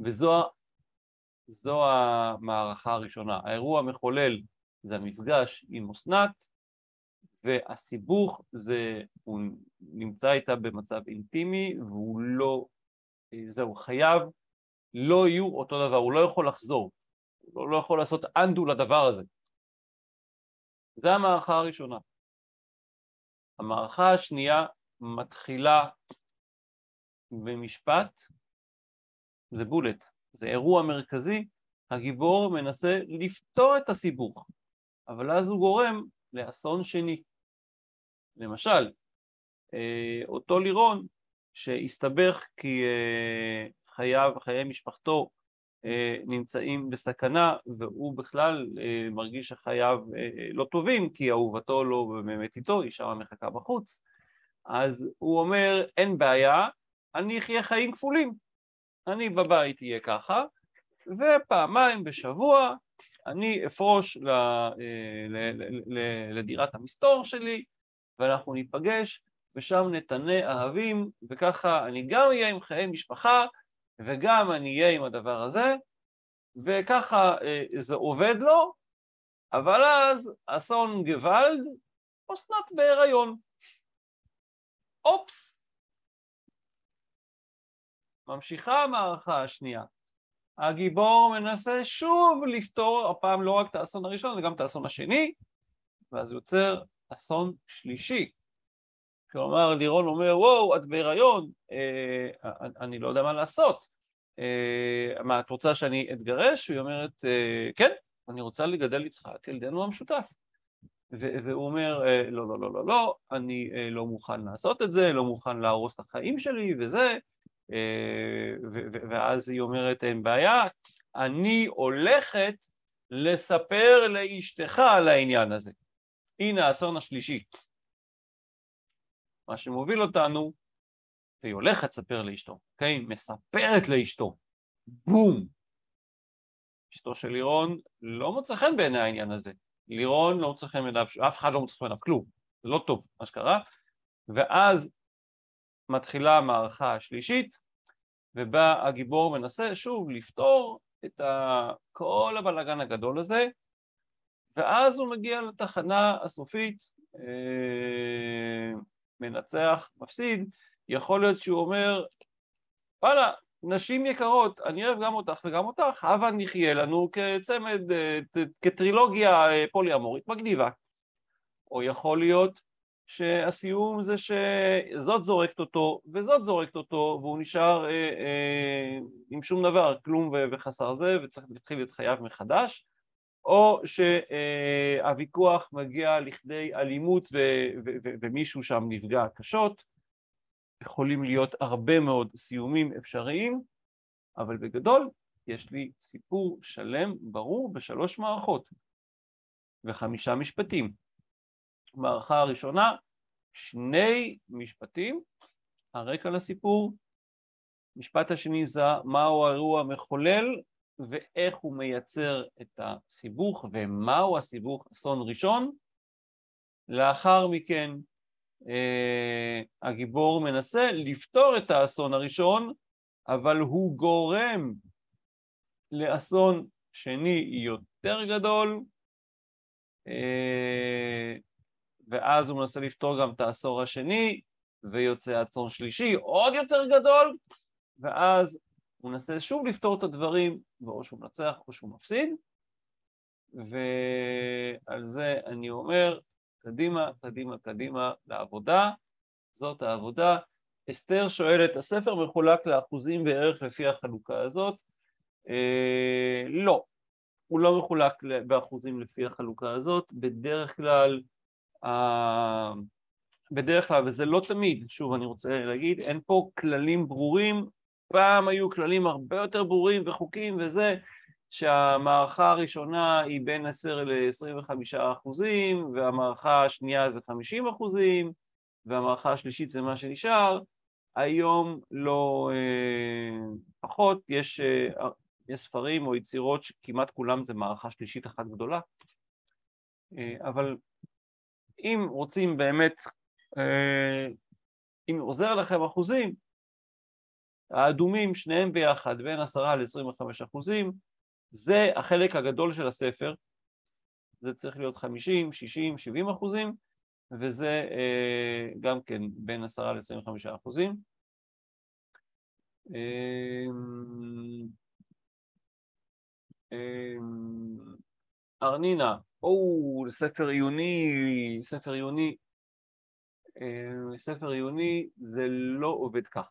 וזו המערכה הראשונה. האירוע המחולל זה המפגש עם אסנת, והסיבוך זה, הוא נמצא איתה במצב אינטימי והוא לא זהו, חייב לא יהיו אותו דבר, הוא לא יכול לחזור, הוא לא יכול לעשות אנדו לדבר הזה. זה המערכה הראשונה. המערכה השנייה מתחילה במשפט, זה בולט, זה אירוע מרכזי, הגיבור מנסה לפתור את הסיבוך, אבל אז הוא גורם לאסון שני. למשל, אה, אותו לירון שהסתבך כי אה, חייו, חיי משפחתו אה, נמצאים בסכנה והוא בכלל מרגיש שחייו לא טובים כי אהובתו לא באמת איתו, היא שמה מחכה בחוץ, אז הוא אומר אין בעיה, אני אחיה חיים כפולים, אני בבית אהיה ככה ופעמיים בשבוע אני אפרוש לדירת המסתור שלי ואנחנו ניפגש ושם נתנה אהבים וככה אני גם אהיה עם חיי משפחה וגם אני אהיה עם הדבר הזה, וככה אה, זה עובד לו, אבל אז אסון גוואלד, אסנת בהיריון. אופס. ממשיכה המערכה השנייה. הגיבור מנסה שוב לפתור, הפעם לא רק את האסון הראשון, אלא גם את האסון השני, ואז יוצר אסון שלישי. כלומר, לירון אומר, וואו, את בהיריון, אה, אני לא יודע מה לעשות. אה, מה, את רוצה שאני אתגרש? והיא אומרת, אה, כן, אני רוצה לגדל איתך את ילדנו המשותף. והוא אומר, אה, לא, לא, לא, לא, לא, אני אה, לא מוכן לעשות את זה, לא מוכן להרוס את החיים שלי וזה, אה, ואז היא אומרת, אין בעיה, אני הולכת לספר לאשתך על העניין הזה. הנה האסון השלישי. מה שמוביל אותנו, והיא הולכת לספר לאשתו, אוקיי? מספרת לאשתו, בום! אשתו של לירון לא מוצא חן בעיני העניין הזה. לירון לא מוצא חן בעיניו, אף אחד לא מוצא חן בעיניו כלום, זה לא טוב מה שקרה, ואז מתחילה המערכה השלישית, ובה הגיבור מנסה שוב לפתור את כל הבלאגן הגדול הזה, ואז הוא מגיע לתחנה הסופית, אה, מנצח, מפסיד, יכול להיות שהוא אומר, וואלה, נשים יקרות, אני אוהב גם אותך וגם אותך, הבה נחיה לנו כצמד, אה, כטרילוגיה אה, פוליאמורית מגניבה. או יכול להיות שהסיום זה שזאת זורקת אותו וזאת זורקת אותו והוא נשאר אה, אה, עם שום דבר, כלום וחסר זה וצריך להתחיל את חייו מחדש או שהוויכוח מגיע לכדי אלימות ומישהו שם נפגע קשות, יכולים להיות הרבה מאוד סיומים אפשריים, אבל בגדול יש לי סיפור שלם ברור בשלוש מערכות וחמישה משפטים. מערכה הראשונה, שני משפטים, הרקע לסיפור, משפט השני זה מהו האירוע המחולל ואיך הוא מייצר את הסיבוך ומהו הסיבוך אסון ראשון. לאחר מכן הגיבור מנסה לפתור את האסון הראשון, אבל הוא גורם לאסון שני יותר גדול, אה, ואז הוא מנסה לפתור גם את העשור השני, ויוצא אסון שלישי עוד יותר גדול, ואז הוא מנסה שוב לפתור את הדברים, ואו שהוא מנצח או שהוא מפסיד, ועל זה אני אומר, קדימה, קדימה, קדימה לעבודה, זאת העבודה. אסתר שואלת, הספר מחולק לאחוזים בערך לפי החלוקה הזאת? אה, לא, הוא לא מחולק באחוזים לפי החלוקה הזאת, בדרך כלל, אה, בדרך כלל, וזה לא תמיד, שוב אני רוצה להגיד, אין פה כללים ברורים, פעם היו כללים הרבה יותר ברורים וחוקים וזה, שהמערכה הראשונה היא בין 10 ל-25 אחוזים, והמערכה השנייה זה 50 אחוזים, והמערכה השלישית זה מה שנשאר. היום לא אה, פחות, יש, אה, יש ספרים או יצירות שכמעט כולם זה מערכה שלישית אחת גדולה, אה, אבל אם רוצים באמת, אה, אם עוזר לכם אחוזים, האדומים שניהם ביחד בין 10 ל-25 אחוזים, זה החלק הגדול של הספר, זה צריך להיות 50, 60, 70 אחוזים, וזה אה, גם כן בין 10 ל-25 אחוזים. אה, אה, ארנינה, או, ספר עיוני, ספר עיוני, ספר עיוני זה לא עובד ככה.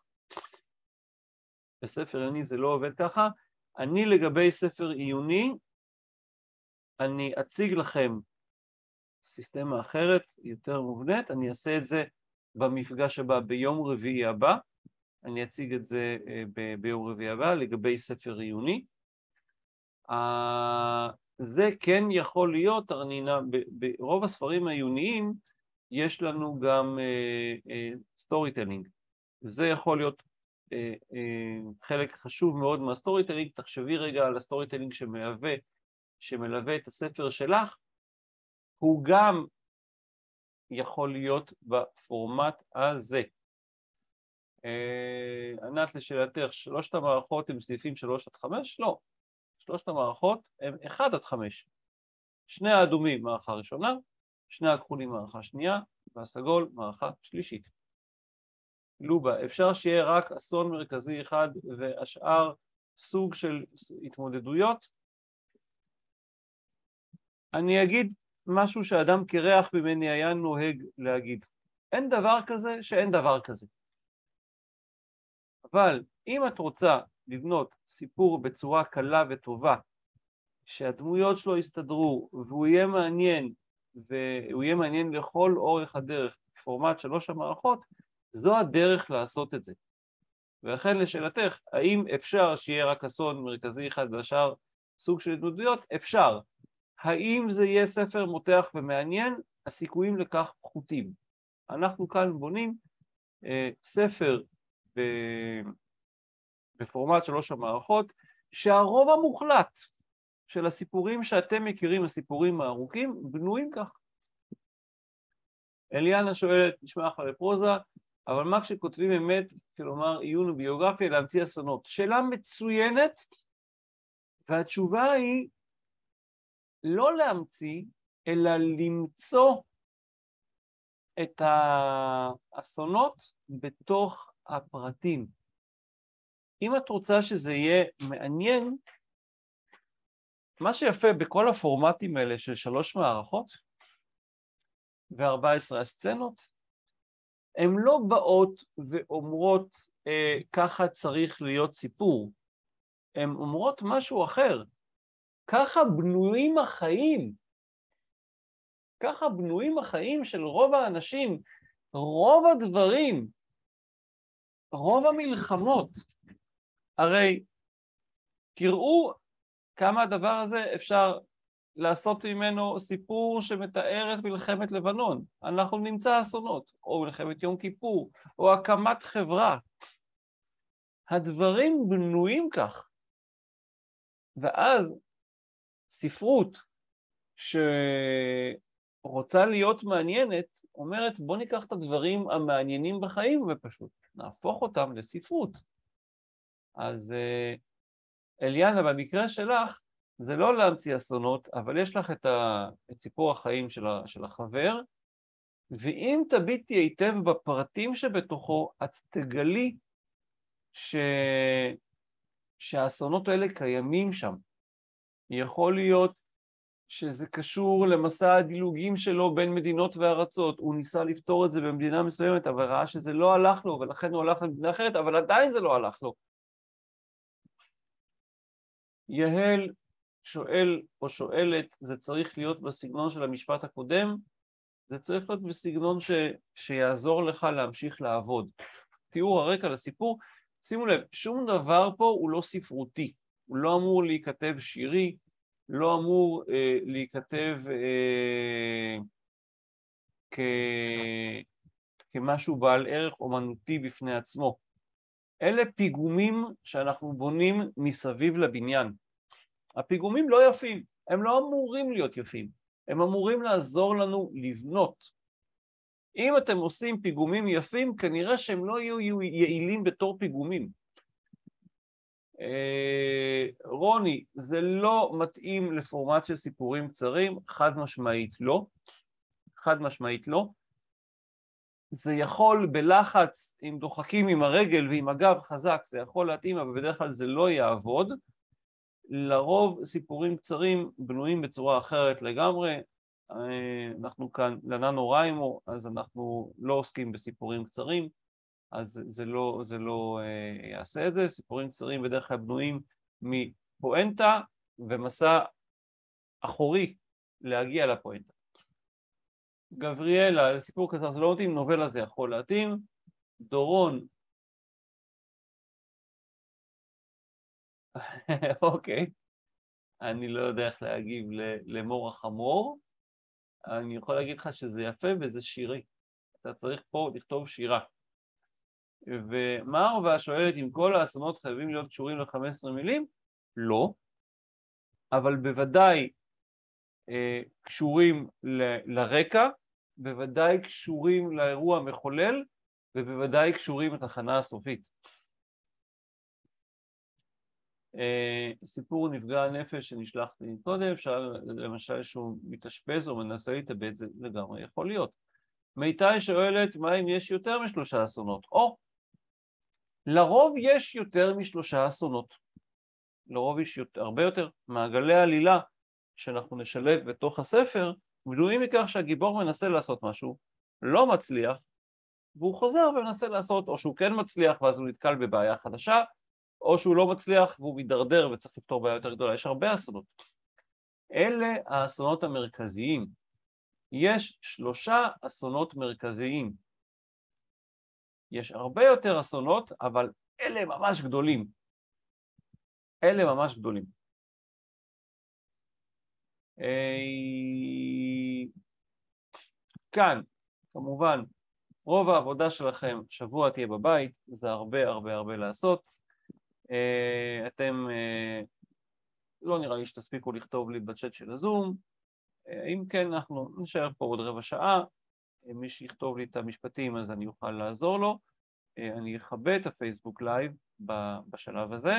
בספר עיוני זה לא עובד ככה, אני לגבי ספר עיוני, אני אציג לכם סיסטמה אחרת, יותר מובנית, אני אעשה את זה במפגש הבא ביום רביעי הבא, אני אציג את זה אה, ביום רביעי הבא לגבי ספר עיוני, זה כן יכול להיות, ארנינה, ברוב הספרים העיוניים יש לנו גם story אה, telling. זה יכול להיות חלק חשוב מאוד מה storytelling. תחשבי רגע על ה storytelling שמלווה, שמלווה את הספר שלך, הוא גם יכול להיות בפורמט הזה. Uh, ענת לשאלתך, שלושת המערכות הם סעיפים שלוש עד חמש? לא. שלושת המערכות הם אחד עד חמש. שני האדומים מערכה ראשונה, שני הכחולים מערכה שנייה, והסגול מערכה שלישית. לובה, אפשר שיהיה רק אסון מרכזי אחד והשאר סוג של התמודדויות? אני אגיד משהו שאדם קרח ממני היה נוהג להגיד. אין דבר כזה שאין דבר כזה. אבל אם את רוצה לבנות סיפור בצורה קלה וטובה, שהדמויות שלו יסתדרו והוא יהיה מעניין, והוא יהיה מעניין לכל אורך הדרך, פורמט שלוש המערכות, זו הדרך לעשות את זה. ולכן לשאלתך, האם אפשר שיהיה רק אסון מרכזי אחד והשאר סוג של התמודדויות? אפשר. האם זה יהיה ספר מותח ומעניין? הסיכויים לכך פחותים. אנחנו כאן בונים אה, ספר ב... בפורמט שלוש המערכות, שהרוב המוחלט של הסיפורים שאתם מכירים, הסיפורים הארוכים, בנויים כך. אליאנה שואלת, נשמע אחלה לפרוזה, אבל מה כשכותבים אמת, כלומר עיון וביוגרפיה, להמציא אסונות? שאלה מצוינת, והתשובה היא לא להמציא, אלא למצוא את האסונות בתוך הפרטים. אם את רוצה שזה יהיה מעניין, מה שיפה בכל הפורמטים האלה של שלוש מערכות ו-14 הסצנות, הן לא באות ואומרות אה, ככה צריך להיות סיפור, הן אומרות משהו אחר, ככה בנויים החיים, ככה בנויים החיים של רוב האנשים, רוב הדברים, רוב המלחמות, הרי תראו כמה הדבר הזה אפשר לעשות ממנו סיפור שמתאר את מלחמת לבנון. אנחנו נמצא אסונות, או מלחמת יום כיפור, או הקמת חברה. הדברים בנויים כך. ואז ספרות שרוצה להיות מעניינת, אומרת בוא ניקח את הדברים המעניינים בחיים ופשוט נהפוך אותם לספרות. אז אה, אליאנה, במקרה שלך, זה לא להמציא אסונות, אבל יש לך את, ה, את סיפור החיים של, ה, של החבר, ואם תביטי היטב בפרטים שבתוכו, את תגלי ש... שהאסונות האלה קיימים שם. יכול להיות שזה קשור למסע הדילוגים שלו בין מדינות וארצות. הוא ניסה לפתור את זה במדינה מסוימת, אבל ראה שזה לא הלך לו, ולכן הוא הלך למדינה אחרת, אבל עדיין זה לא הלך לו. יהל שואל או שואלת, זה צריך להיות בסגנון של המשפט הקודם, זה צריך להיות בסגנון ש, שיעזור לך להמשיך לעבוד. תיאור הרקע לסיפור, שימו לב, שום דבר פה הוא לא ספרותי, הוא לא אמור להיכתב שירי, לא אמור אה, להיכתב אה, כ... כמשהו בעל ערך אומנותי בפני עצמו. אלה פיגומים שאנחנו בונים מסביב לבניין. הפיגומים לא יפים, הם לא אמורים להיות יפים, הם אמורים לעזור לנו לבנות. אם אתם עושים פיגומים יפים, כנראה שהם לא יהיו יעילים בתור פיגומים. אה, רוני, זה לא מתאים לפורמט של סיפורים קצרים, חד משמעית לא. חד משמעית לא. זה יכול בלחץ, אם דוחקים עם הרגל ועם הגב חזק, זה יכול להתאים, אבל בדרך כלל זה לא יעבוד. לרוב סיפורים קצרים בנויים בצורה אחרת לגמרי. אה, אנחנו כאן לננו ריימו, אז אנחנו לא עוסקים בסיפורים קצרים, אז זה לא, זה לא אה, יעשה את זה. סיפורים קצרים בדרך כלל בנויים מפואנטה ומסע אחורי להגיע לפואנטה. גבריאלה, לסיפור קצר זה לא מתאים, נובלה זה יכול להתאים. דורון, <laughs> אוקיי. אני לא יודע איך להגיב למור החמור, אני יכול להגיד לך שזה יפה וזה שירי. אתה צריך פה לכתוב שירה. ומרווה שואלת אם כל האסונות חייבים להיות קשורים ל-15 מילים? לא, אבל בוודאי אה, קשורים ל- לרקע, בוודאי קשורים לאירוע המחולל, ובוודאי קשורים לתחנה הסופית. סיפור נפגע הנפש שנשלחתי קודם, למשל שהוא מתאשפז או מנסה להתאבד, זה לגמרי יכול להיות. מיטל שואלת מה אם יש יותר משלושה אסונות? או, לרוב יש יותר משלושה אסונות. לרוב יש יותר, הרבה יותר מעגלי עלילה שאנחנו נשלב בתוך הספר, בנויים מכך שהגיבור מנסה לעשות משהו, לא מצליח, והוא חוזר ומנסה לעשות, או שהוא כן מצליח ואז הוא נתקל בבעיה חדשה, או שהוא לא מצליח והוא מידרדר וצריך לפתור בעיה יותר גדולה. יש הרבה אסונות. אלה האסונות המרכזיים. יש שלושה אסונות מרכזיים. יש הרבה יותר אסונות, אבל אלה ממש גדולים. אלה ממש גדולים. אה, כאן, כמובן, רוב העבודה שלכם שבוע תהיה בבית, זה הרבה הרבה הרבה לעשות. אה, אתם, אה, לא נראה לי שתספיקו לכתוב לי בצ'אט של הזום, אם כן אנחנו נשאר פה עוד רבע שעה, מי שיכתוב לי את המשפטים אז אני אוכל לעזור לו, אני אכבה את הפייסבוק live בשלב הזה,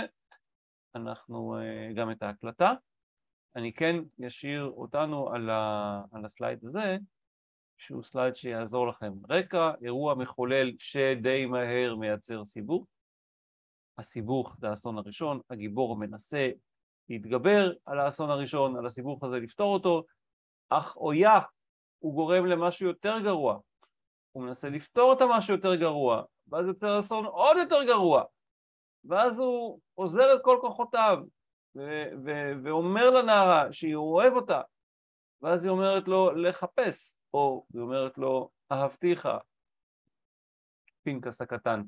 אנחנו גם את ההקלטה. אני כן אשאיר אותנו על, ה, על ה slide הזה, שהוא slide שיעזור לכם. רקע, אירוע מחולל שדי מהר מייצר סיבוך. הסיבוך זה האסון הראשון, הגיבור מנסה להתגבר על האסון הראשון, על הסיבוך הזה לפתור אותו, אך אויה, הוא גורם למשהו יותר גרוע. הוא מנסה לפתור את המשהו יותר גרוע, ואז יוצר אסון עוד יותר גרוע. ואז הוא עוזר את כל כוחותיו, ואומר לנערה שהיא אוהב אותה, ואז היא אומרת לו לחפש, או היא אומרת לו אהבתיך, פנקס הקטן.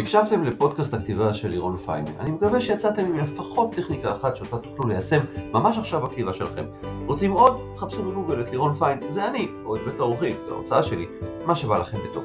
הקשבתם לפודקאסט הכתיבה של לירון פיין. אני מקווה שיצאתם עם לפחות טכניקה אחת שאותה תוכלו ליישם ממש עכשיו בכתיבה שלכם. רוצים עוד? חפשו בגוגל את לירון פיין, זה אני, או את בית האורחים, ההוצאה שלי, מה שבא לכם בטוב.